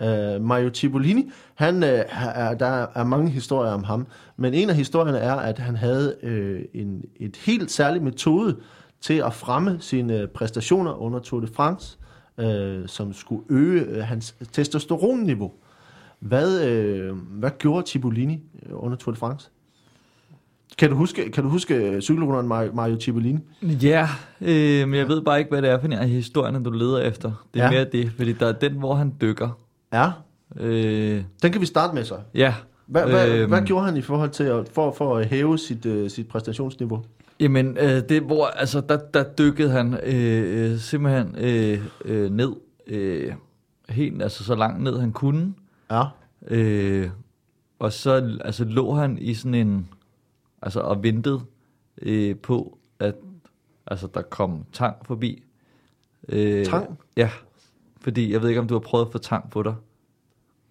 Øh, Mario Cipollini, han, øh, er, der er mange historier om ham, men en af historierne er, at han havde øh, en, et helt særligt metode til at fremme sine præstationer under Tour de France, øh, som skulle øge øh, hans testosteronniveau. Hvad, øh, hvad gjorde Cipollini øh, under Tour de France? Kan du huske, kan du huske cykelrytteren Mario, Cipollini? Ja, øh, men jeg ved bare ikke, hvad det er for en af historierne, du leder efter. Det er Ja. mere det, fordi der er den, hvor han dykker. Ja, Øh, den kan vi starte med så. ja. Hvad, hvad, Øhm. hvad gjorde han i forhold til at, for, for at hæve sit, uh, sit præstationsniveau? Jamen, øh, det hvor, altså, der, der dykkede han øh, øh, simpelthen øh, øh, ned, øh, helt, altså så langt ned han kunne, Ja. øh, og så altså, lå han i sådan en, altså og ventede øh, på, at altså, der kom tang forbi. Øh, Tang? Ja, fordi jeg ved ikke, om du har prøvet at få tang på dig,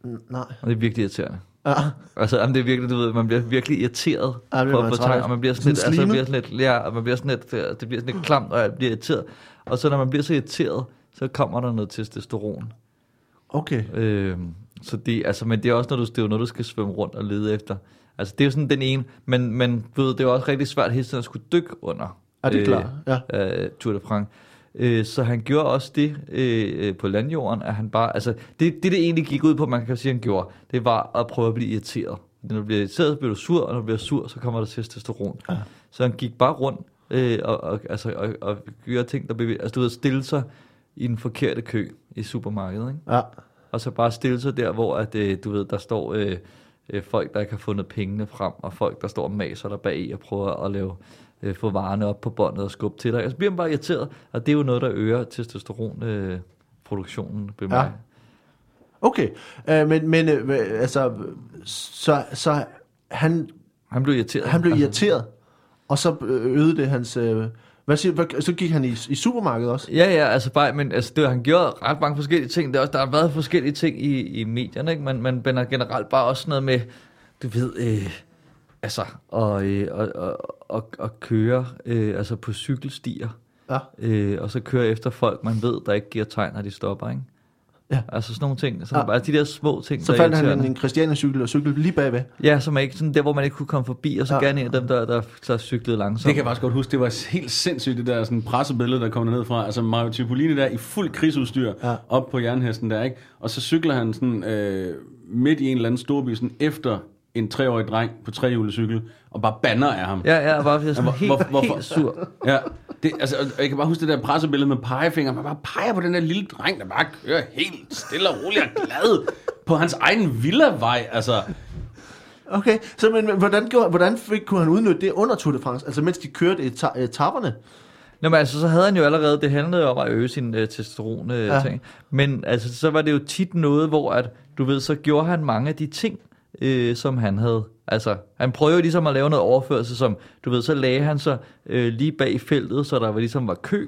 N- Nej. og det er virkelig irriterende. Ja. Altså, jamen, det er virkelig, du ved, man bliver virkelig irriteret Ja, for at få tang, og man bliver sådan, Sådan lidt, altså, bliver sådan lidt, ja, og man bliver sådan lidt, øh, det bliver sådan lidt klamt, og jeg bliver irriteret. Og så når man bliver så irriteret, så kommer der noget testosteron. Okay. Øh, så det, altså, men det er også, når du, det er noget, du skal svømme rundt og lede efter. Altså, det er jo sådan den ene, men, men du ved, det er også rigtig svært hele tiden at skulle dykke under. Ja, det er klart. Ja. Øh, Tour de France. Øh, så han gjorde også det øh, øh, på landjorden, at han bare, altså, det, det det egentlig gik ud på, man kan sige, han gjorde, det var at prøve at blive irriteret. Når du bliver irriteret, så bliver du sur, og når du bliver sur, så kommer der testosteron. Ja. Så han gik bare rundt øh, og, og, altså, og, og gjorde ting, der bevæger, altså du ved, stille sig i den forkerte kø i supermarkedet, ikke? Ja. Og så bare stille sig der, hvor at, øh, du ved, der står øh, øh, folk, der ikke har fundet pengene frem, og folk, der står og maser der bag i og prøver at lave, øh, få varerne op på båndet og skubbe til dig. Og så bliver man bare irriteret, og det er jo noget, der øger testosteronproduktionen øh, ved Ja. mig. Okay. Uh, men, men uh, altså, så, så han, Han blev irriteret. han blev Altså, irriteret, og så øh, øgede det hans... Uh, hvad siger, hvad, så gik han i, i supermarkedet også? Ja, ja, altså bare, men altså, det, han gjorde ret mange forskellige ting. Det er også, der har været forskellige ting i, i medierne, ikke? Men, men, men er generelt bare også noget med, du ved, øh, altså, og, øh, og, og, og, og køre øh, altså på cykelstier, Ja. øh, og så køre efter folk, man ved, der ikke giver tegn, når de stopper, ikke? Ja. Altså sådan nogle ting, så Ja. bare de der små ting, Så der fandt han en, en Christiania-cykel og cyklede lige bagved. Ja, som er ikke sådan der, hvor man ikke kunne komme forbi, og så Ja. gerne en af dem, der, der, der cyklede langsomt. Det kan jeg faktisk godt huske. Det var helt sindssygt, det der sådan pressebillede, der kom ned fra. Altså Mario Cipollini der i fuld krigsudstyr Ja. op på jernhesten der, ikke? Og så cykler han sådan øh, midt i en eller anden storby, sådan efter en treårig dreng på trehjulet cykel, og bare banner af ham. Ja, ja, og bare sådan Hvor- helt, hvor- hvorfor- helt sur. Ja, det, altså, og jeg kan bare huske det der pressebillede med pegefinger. Man bare peger på den der lille dreng, der bare kører helt stille og roligt og glad på hans egen villavej. Altså, Okay, så men, hvordan, gjorde, hvordan fik, kunne han udnytte det under Tour de France? Altså mens de kørte eta- etaperne? Nå, men altså, så havde han jo allerede, det handlede om at øge sin øh, testosteron øh, Ja. ja. ting. Men altså, så var det jo tit noget, hvor at, du ved, så gjorde han mange af de ting, øh, som han havde. Altså, han prøvede ligesom at lave noget overførsel, som, du ved, så lagde han sig øh, lige bag feltet, så der var ligesom var kø,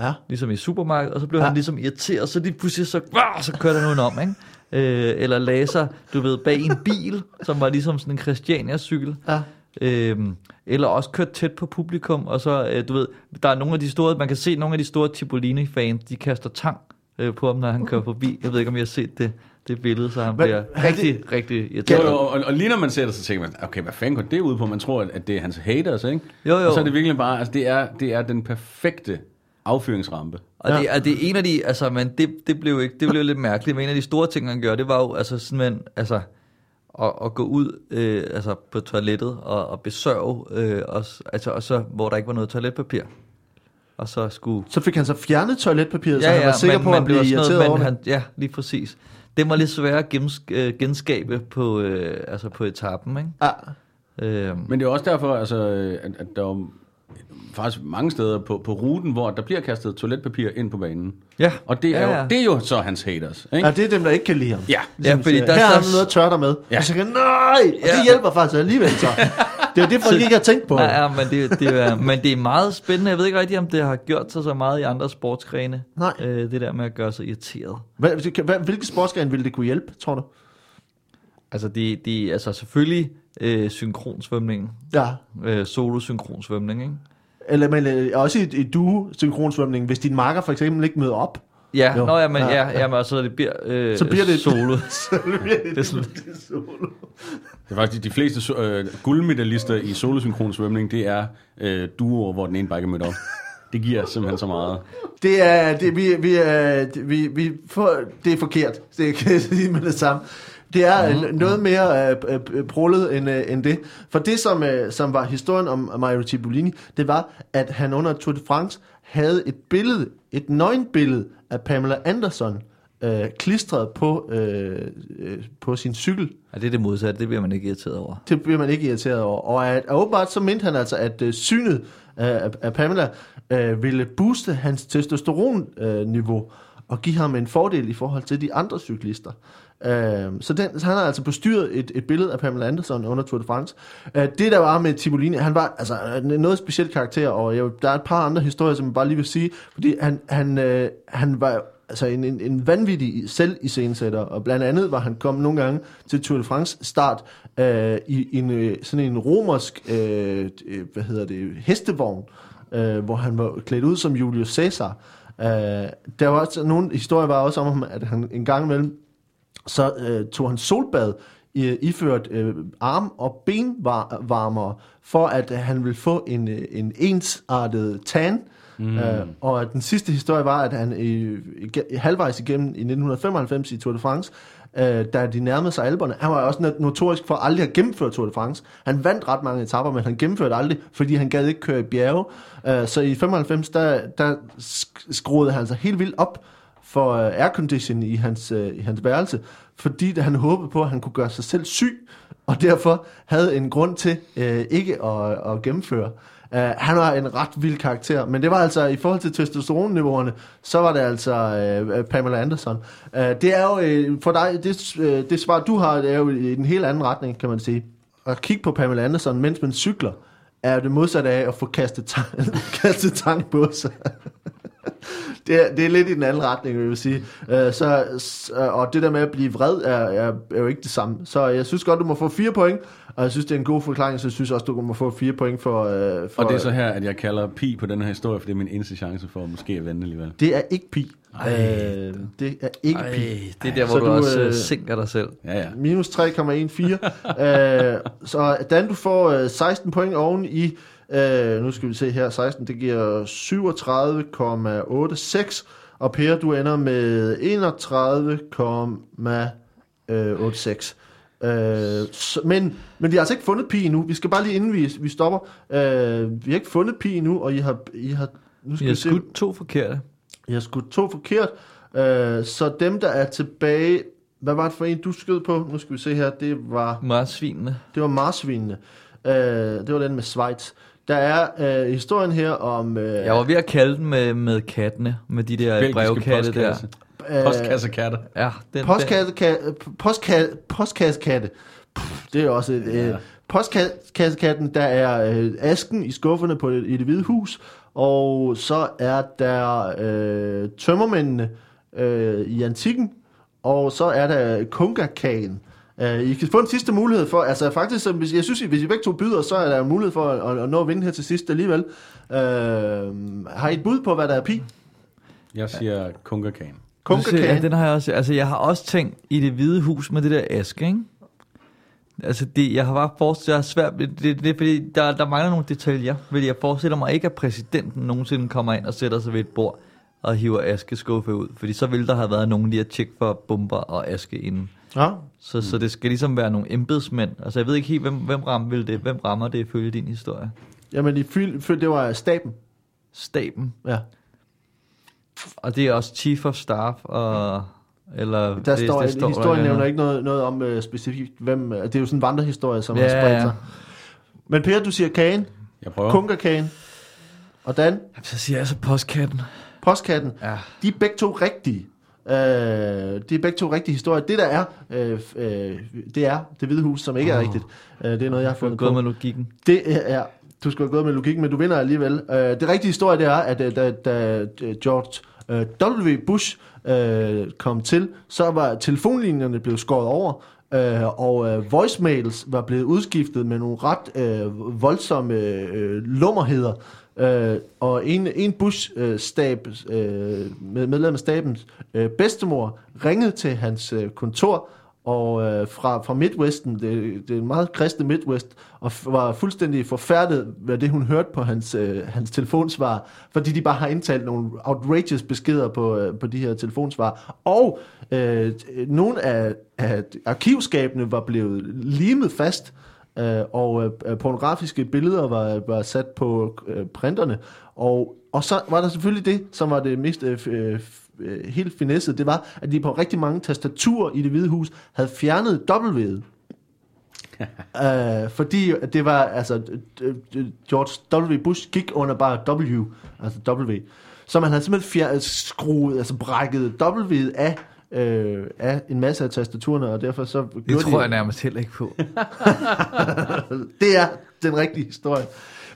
Ja. ligesom i supermarkedet, og så blev Ja. han ligesom irriteret, så lige pludselig så, ah, så kørte han udenom, ikke? Øh, eller lagde sig, du ved, bag en bil, som var ligesom sådan en Christiania-cykel. Ja. Øhm, eller også kørt tæt på publikum, og så, øh, du ved, der er nogle af de store, man kan se nogle af de store Cipollini-fans, de kaster tang øh, på ham, når han kører forbi. Jeg ved ikke, om I har set det, det billede, så han Men- bliver er det- rigtig, rigtig Jo, irriteret. jo, og, og lige når man ser det, så tænker man, okay, hvad fanden går det ud på? Man tror, at- det er hans haters, ikke? Jo, jo. Og så er det virkelig bare, altså det er, det er den perfekte affyringsrampe. Og Ja. det, er, det er en af de, altså, men det, det blev ikke, det blev lidt mærkeligt, men en af de store ting, han gjorde, det var jo, altså, simpelthen, altså, at, at gå ud øh, altså, på toilettet og, og besørge, øh, og, altså, og så, hvor der ikke var noget toiletpapir. Og så skulle Så fik han så fjernet toiletpapiret, så han var sikker på, at han blev sådan irriteret noget, over men det. han, Ja, lige præcis. Det var lidt svært at øh, genskabe på, øh, altså på etappen, ikke? Ja. Øh, Men det er også derfor, altså, øh, at, at der er jo faktisk mange steder på, på ruten, hvor der bliver kastet toiletpapir ind på banen. ja. Og det er, ja, jo, ja. det er jo så hans haters, ikke? ja, det er dem, der ikke kan lide ham. Ja. Ja, fordi der, her der, har han noget at tørre dig med. Ja. Og så kan nej, og det Ja. hjælper faktisk alligevel så. *laughs* Det er det, folk ikke har tænkt på. Ja, ja, men det, det er, men det er meget spændende. Jeg ved ikke rigtig, om det har gjort sig så meget i andre sportsgrene. Nej. Øh, det der med at gøre sig irriteret. Hvad, hvad, hvilke sportsgren ville det kunne hjælpe, tror du? Altså, de, de, altså selvfølgelig øh, synkronsvømning. Ja. Øh, solo-synkronsvømning, ikke? Eller men, øh, også i, i duo-synkronsvømning, hvis din marker for eksempel ikke møder op. Ja, Jo. nå, ja, men, Ja, ja, ja. men altså, det bliver, øh, Så bliver det- solo. *laughs* *laughs* Så bliver det, Det er sådan- det er solo. Det er faktisk de fleste øh, guldmedalister i solosynkron svømning, det er øh, duoer, hvor den ene bare ikke er mødt op. Det giver simpelthen så meget. Det er, det, vi, vi, er, det- vi, vi får, det er forkert, det kan jeg sige med det samme. Det er mm. noget mere øh, øh, prullet end, øh, end det. For det, som, øh, som var historien om Mario Cipollini, det var, at han under Tour de France havde et billede, et nøgenbillede af Pamela Anderson, øh, klistret på, øh, øh, på sin cykel. Ja, det er det modsatte. Det bliver man ikke irriteret over. Det bliver man ikke irriteret over. Og at, og åbenbart så mente han altså, at øh, synet af, af Pamela øh, ville booste hans testosteronniveau øh, niveau og give ham en fordel i forhold til de andre cyklister. Øh, så, den, så han har altså bestyret et, et billede af Pamela Anderson under Tour de France. Øh, det der var med Tibolini, han var altså øh, noget specielt karakter, og jeg, der er et par andre historier, som jeg bare lige vil sige, fordi han, han, øh, han var altså en, en, en vanvittig selv iscenesætter, og blandt andet var han kommet nogle gange til Tour de France start øh, i en, øh, sådan en romersk, øh, øh, hvad hedder det, hestevogn, øh, hvor han var klædt ud som Julius Caesar. Øh, der var også nogle historier var også om at han en gang imellem så øh, tog han solbad i, iført øh, arm- og benvarmere, for at øh, han ville få en, øh, en ensartet tan. Mm. Øh, og den sidste historie var, at han i, halvvejs igennem i 1995 i Tour de France, øh, da de nærmede sig alberne, han var også not- notorisk for aldrig at gennemføre Tour de France. Han vandt ret mange etapper, men han gennemførte aldrig, fordi han gad ikke køre i bjerge. Øh, så i 95, der, der sk- skruede han sig helt vildt op for øh, aircondition i hans, øh, i hans værelse, fordi han håbede på, at han kunne gøre sig selv syg, og derfor havde en grund til øh, ikke at, at gennemføre. Uh, han var en ret vild karakter, men det var altså, i forhold til testosteronniveauerne, så var det altså uh, Pamela Anderson. Uh, det er jo, uh, for dig, det, uh, det svar du har, det er jo i en helt anden retning, kan man sige. At kigge på Pamela Anderson, mens man cykler, er det modsatte af at få kastet, tang, *laughs* kastet tang på sig. *laughs* det, er, det er lidt i den anden retning, vil jeg sige. Uh, så, og det der med at blive vred er, er, er jo ikke det samme. Så jeg synes godt, du må få fire point, og jeg synes, det er en god forklaring, så jeg synes også, du må få fire point for... Uh, for Og det er så her, at jeg kalder pi på den her historie, for det er min eneste chance for måske at vende alligevel. Det er ikke pi. Ej. Øh, det er ikke Ej, pi. det er der, Så hvor du, du, også øh, øh, sinker dig selv. Ja, ja. Minus 3,14. *laughs* øh, så Dan, du får øh, 16 point oven i... Øh, nu skal vi se her. 16, det giver 37,86. Og Per, du ender med 31,86. Øh, så, men, men vi har altså ikke fundet pi endnu. Vi skal bare lige inden vi, vi stopper. Øh, vi har ikke fundet pi endnu, og I har... I har nu skal se. har skudt to forkerte. Jeg har skudt to forkert. Øh, så dem, der er tilbage hvad var det for en, du skød på? Nu skal vi se her. Det var, Marsvinene. det var marsvinene. Øh, det var den med Schweiz. Der er øh, historien her om... Øh, Jeg var ved at kalde den med, med kattene, med de der brevkatte der. Øh, postkassekatte. Ja, den, Postkassekatte, postkasse, postkassekatte. Puh, det er også et... Øh, ja. Øh, postkassekatten, der er øh, asken i skufferne på det, i det hvide hus, og så er der øh, tømmermændene øh, i antikken, og så er der kungakagen, Uh, I kan få en sidste mulighed for, altså faktisk, så hvis, jeg synes, hvis I begge to byder, så er der en mulighed for at, at nå at vinde her til sidst alligevel. Uh, har I et bud på, hvad der er pi? Jeg siger kungerkagen. Ja, Kongakagen. den har jeg også. Altså, jeg har også tænkt i det hvide hus med det der aske, ikke? Altså, det, jeg har bare forestillet, jeg har svært, det, det, det fordi, der, der mangler nogle detaljer, fordi jeg forestiller mig ikke, at præsidenten nogensinde kommer ind og sætter sig ved et bord og hiver askeskuffe ud, fordi så ville der have været nogen lige at tjekke for bomber og aske inden. Ja, Så, mm. så det skal ligesom være nogle embedsmænd. Altså, jeg ved ikke helt, hvem, hvem, rammer, vil det, hvem rammer det ifølge din historie? jamen i fyld, fyld, det var staben. Staben. Ja. Og det er også chief of staff, og... Eller Der det, står, det det står historien der nævner ikke noget, noget om uh, specifikt, hvem... Uh, det er jo sådan en vandrehistorie, som Ja, har spredt ja. sig. Men Per, du siger kagen, Jeg prøver. kunkerkagen, og Dan, Så siger jeg så postkatten. postkatten. Ja. De er begge to rigtige. Uh, de er begge to rigtige historier. Det der er, uh, uh, det er det hvide hus, som ikke er Åh. rigtigt. Uh, det er noget, jeg har fundet på. med logikken. Det er, du skulle have gået med logik, men du vinder alligevel. Uh, det rigtige historie, det er, at uh, da, da George uh, W. Bush uh, kom til, så var telefonlinjerne blevet skåret over, uh, og uh, voicemails var blevet udskiftet med nogle ret uh, voldsomme uh, lummerheder. Øh, og en, en Bush-stab, øh, med medlem af stabens øh, bedstemor, ringede til hans øh, kontor, og øh, fra, fra Midwesten, det, det er en meget kristne Midwest, og f- var fuldstændig forfærdet ved det, hun hørte på hans, øh, hans telefonsvar, fordi de bare har indtalt nogle outrageous beskeder på, øh, på de her telefonsvar. Og øh, nogle af, af arkivskabene var blevet limet fast, øh, og øh, pornografiske billeder var, var sat på øh, printerne. Og, og så var der selvfølgelig det, som var det mest øh, øh, øh, helt finesset, det var, at de på rigtig mange tastaturer i det hvide hus havde fjernet W'et. uh, *laughs* fordi det var, altså, George W. Bush gik under bare W, altså W. Så man havde simpelthen fjer- skruet, altså brækket W'et af, øh, af en masse af tastaturerne, og derfor så Det tror de, jeg nærmest heller ikke på. *laughs* det er den rigtige historie.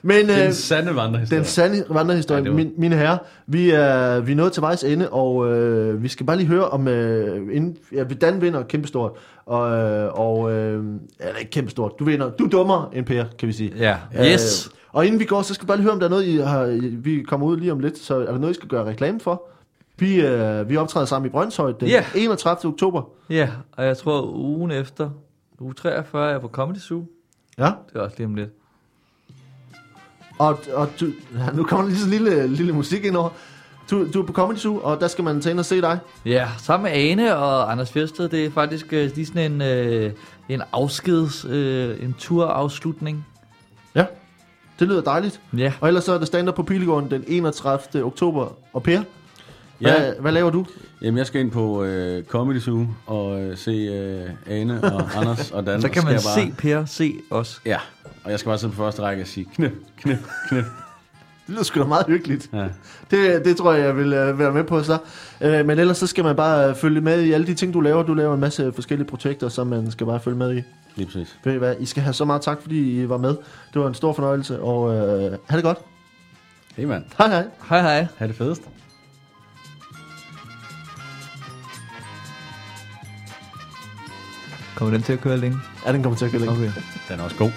Men, Den øh, sande vandrehistorie. den sande vandrehistorie, Ja, var- min, mine herrer. Vi er, vi er nået til vejs ende, og øh, vi skal bare lige høre om, øh, inden, ja, Dan vinder kæmpestort, og, øh, og øh, eller ikke kæmpestort, du vinder, du er dummere end Per, kan vi sige. Ja. Yes. Øh, og inden vi går, så skal vi bare lige høre, om der er noget, I har, I- vi kommer ud lige om lidt, så er der noget, I skal gøre reklame for? Vi, øh, vi optræder sammen i Brøndshøj den Ja. 31. oktober. Ja, og jeg tror ugen efter, uge 43, er jeg på Comedy Zoo. Ja. Det er også lige om lidt. Og, og du, ja, nu kommer der lige en lille, lille musik ind over. Du, du er på Comedy Zoo, og der skal man tage ind og se dig. Ja, sammen med Ane og Anders Fjersted, det er faktisk øh, lige sådan en, øh, en afskeds, øh, en turafslutning. Ja, det lyder dejligt. Ja, Og ellers så er der stand på Pilegården den 31. oktober. Og Per, Ja. hvad, hvad laver du? Jamen, jeg skal ind på øh, Comedy Zoo og øh, se øh, Ane og *laughs* Anders og Dan. så kan man bare, se Per se os. Ja, og jeg skal bare sidde på første række og sige knip, knip, knip. *laughs* Det lyder sgu da meget hyggeligt. Ja. Det, det tror jeg, jeg vil uh, være med på så. Uh, men ellers så skal man bare uh, følge med i alle de ting, du laver. Du laver en masse forskellige projekter, som man skal bare følge med i. Lige præcis. Ved I hvad? I skal have så meget tak, fordi I var med. Det var en stor fornøjelse, og uh, ha' det godt. Hey mand, Hej hej. Hej hej. ha' det fedest. Kommer den til at køre længe? Ja, den kommer til at gå længe. Okay. Den er også god.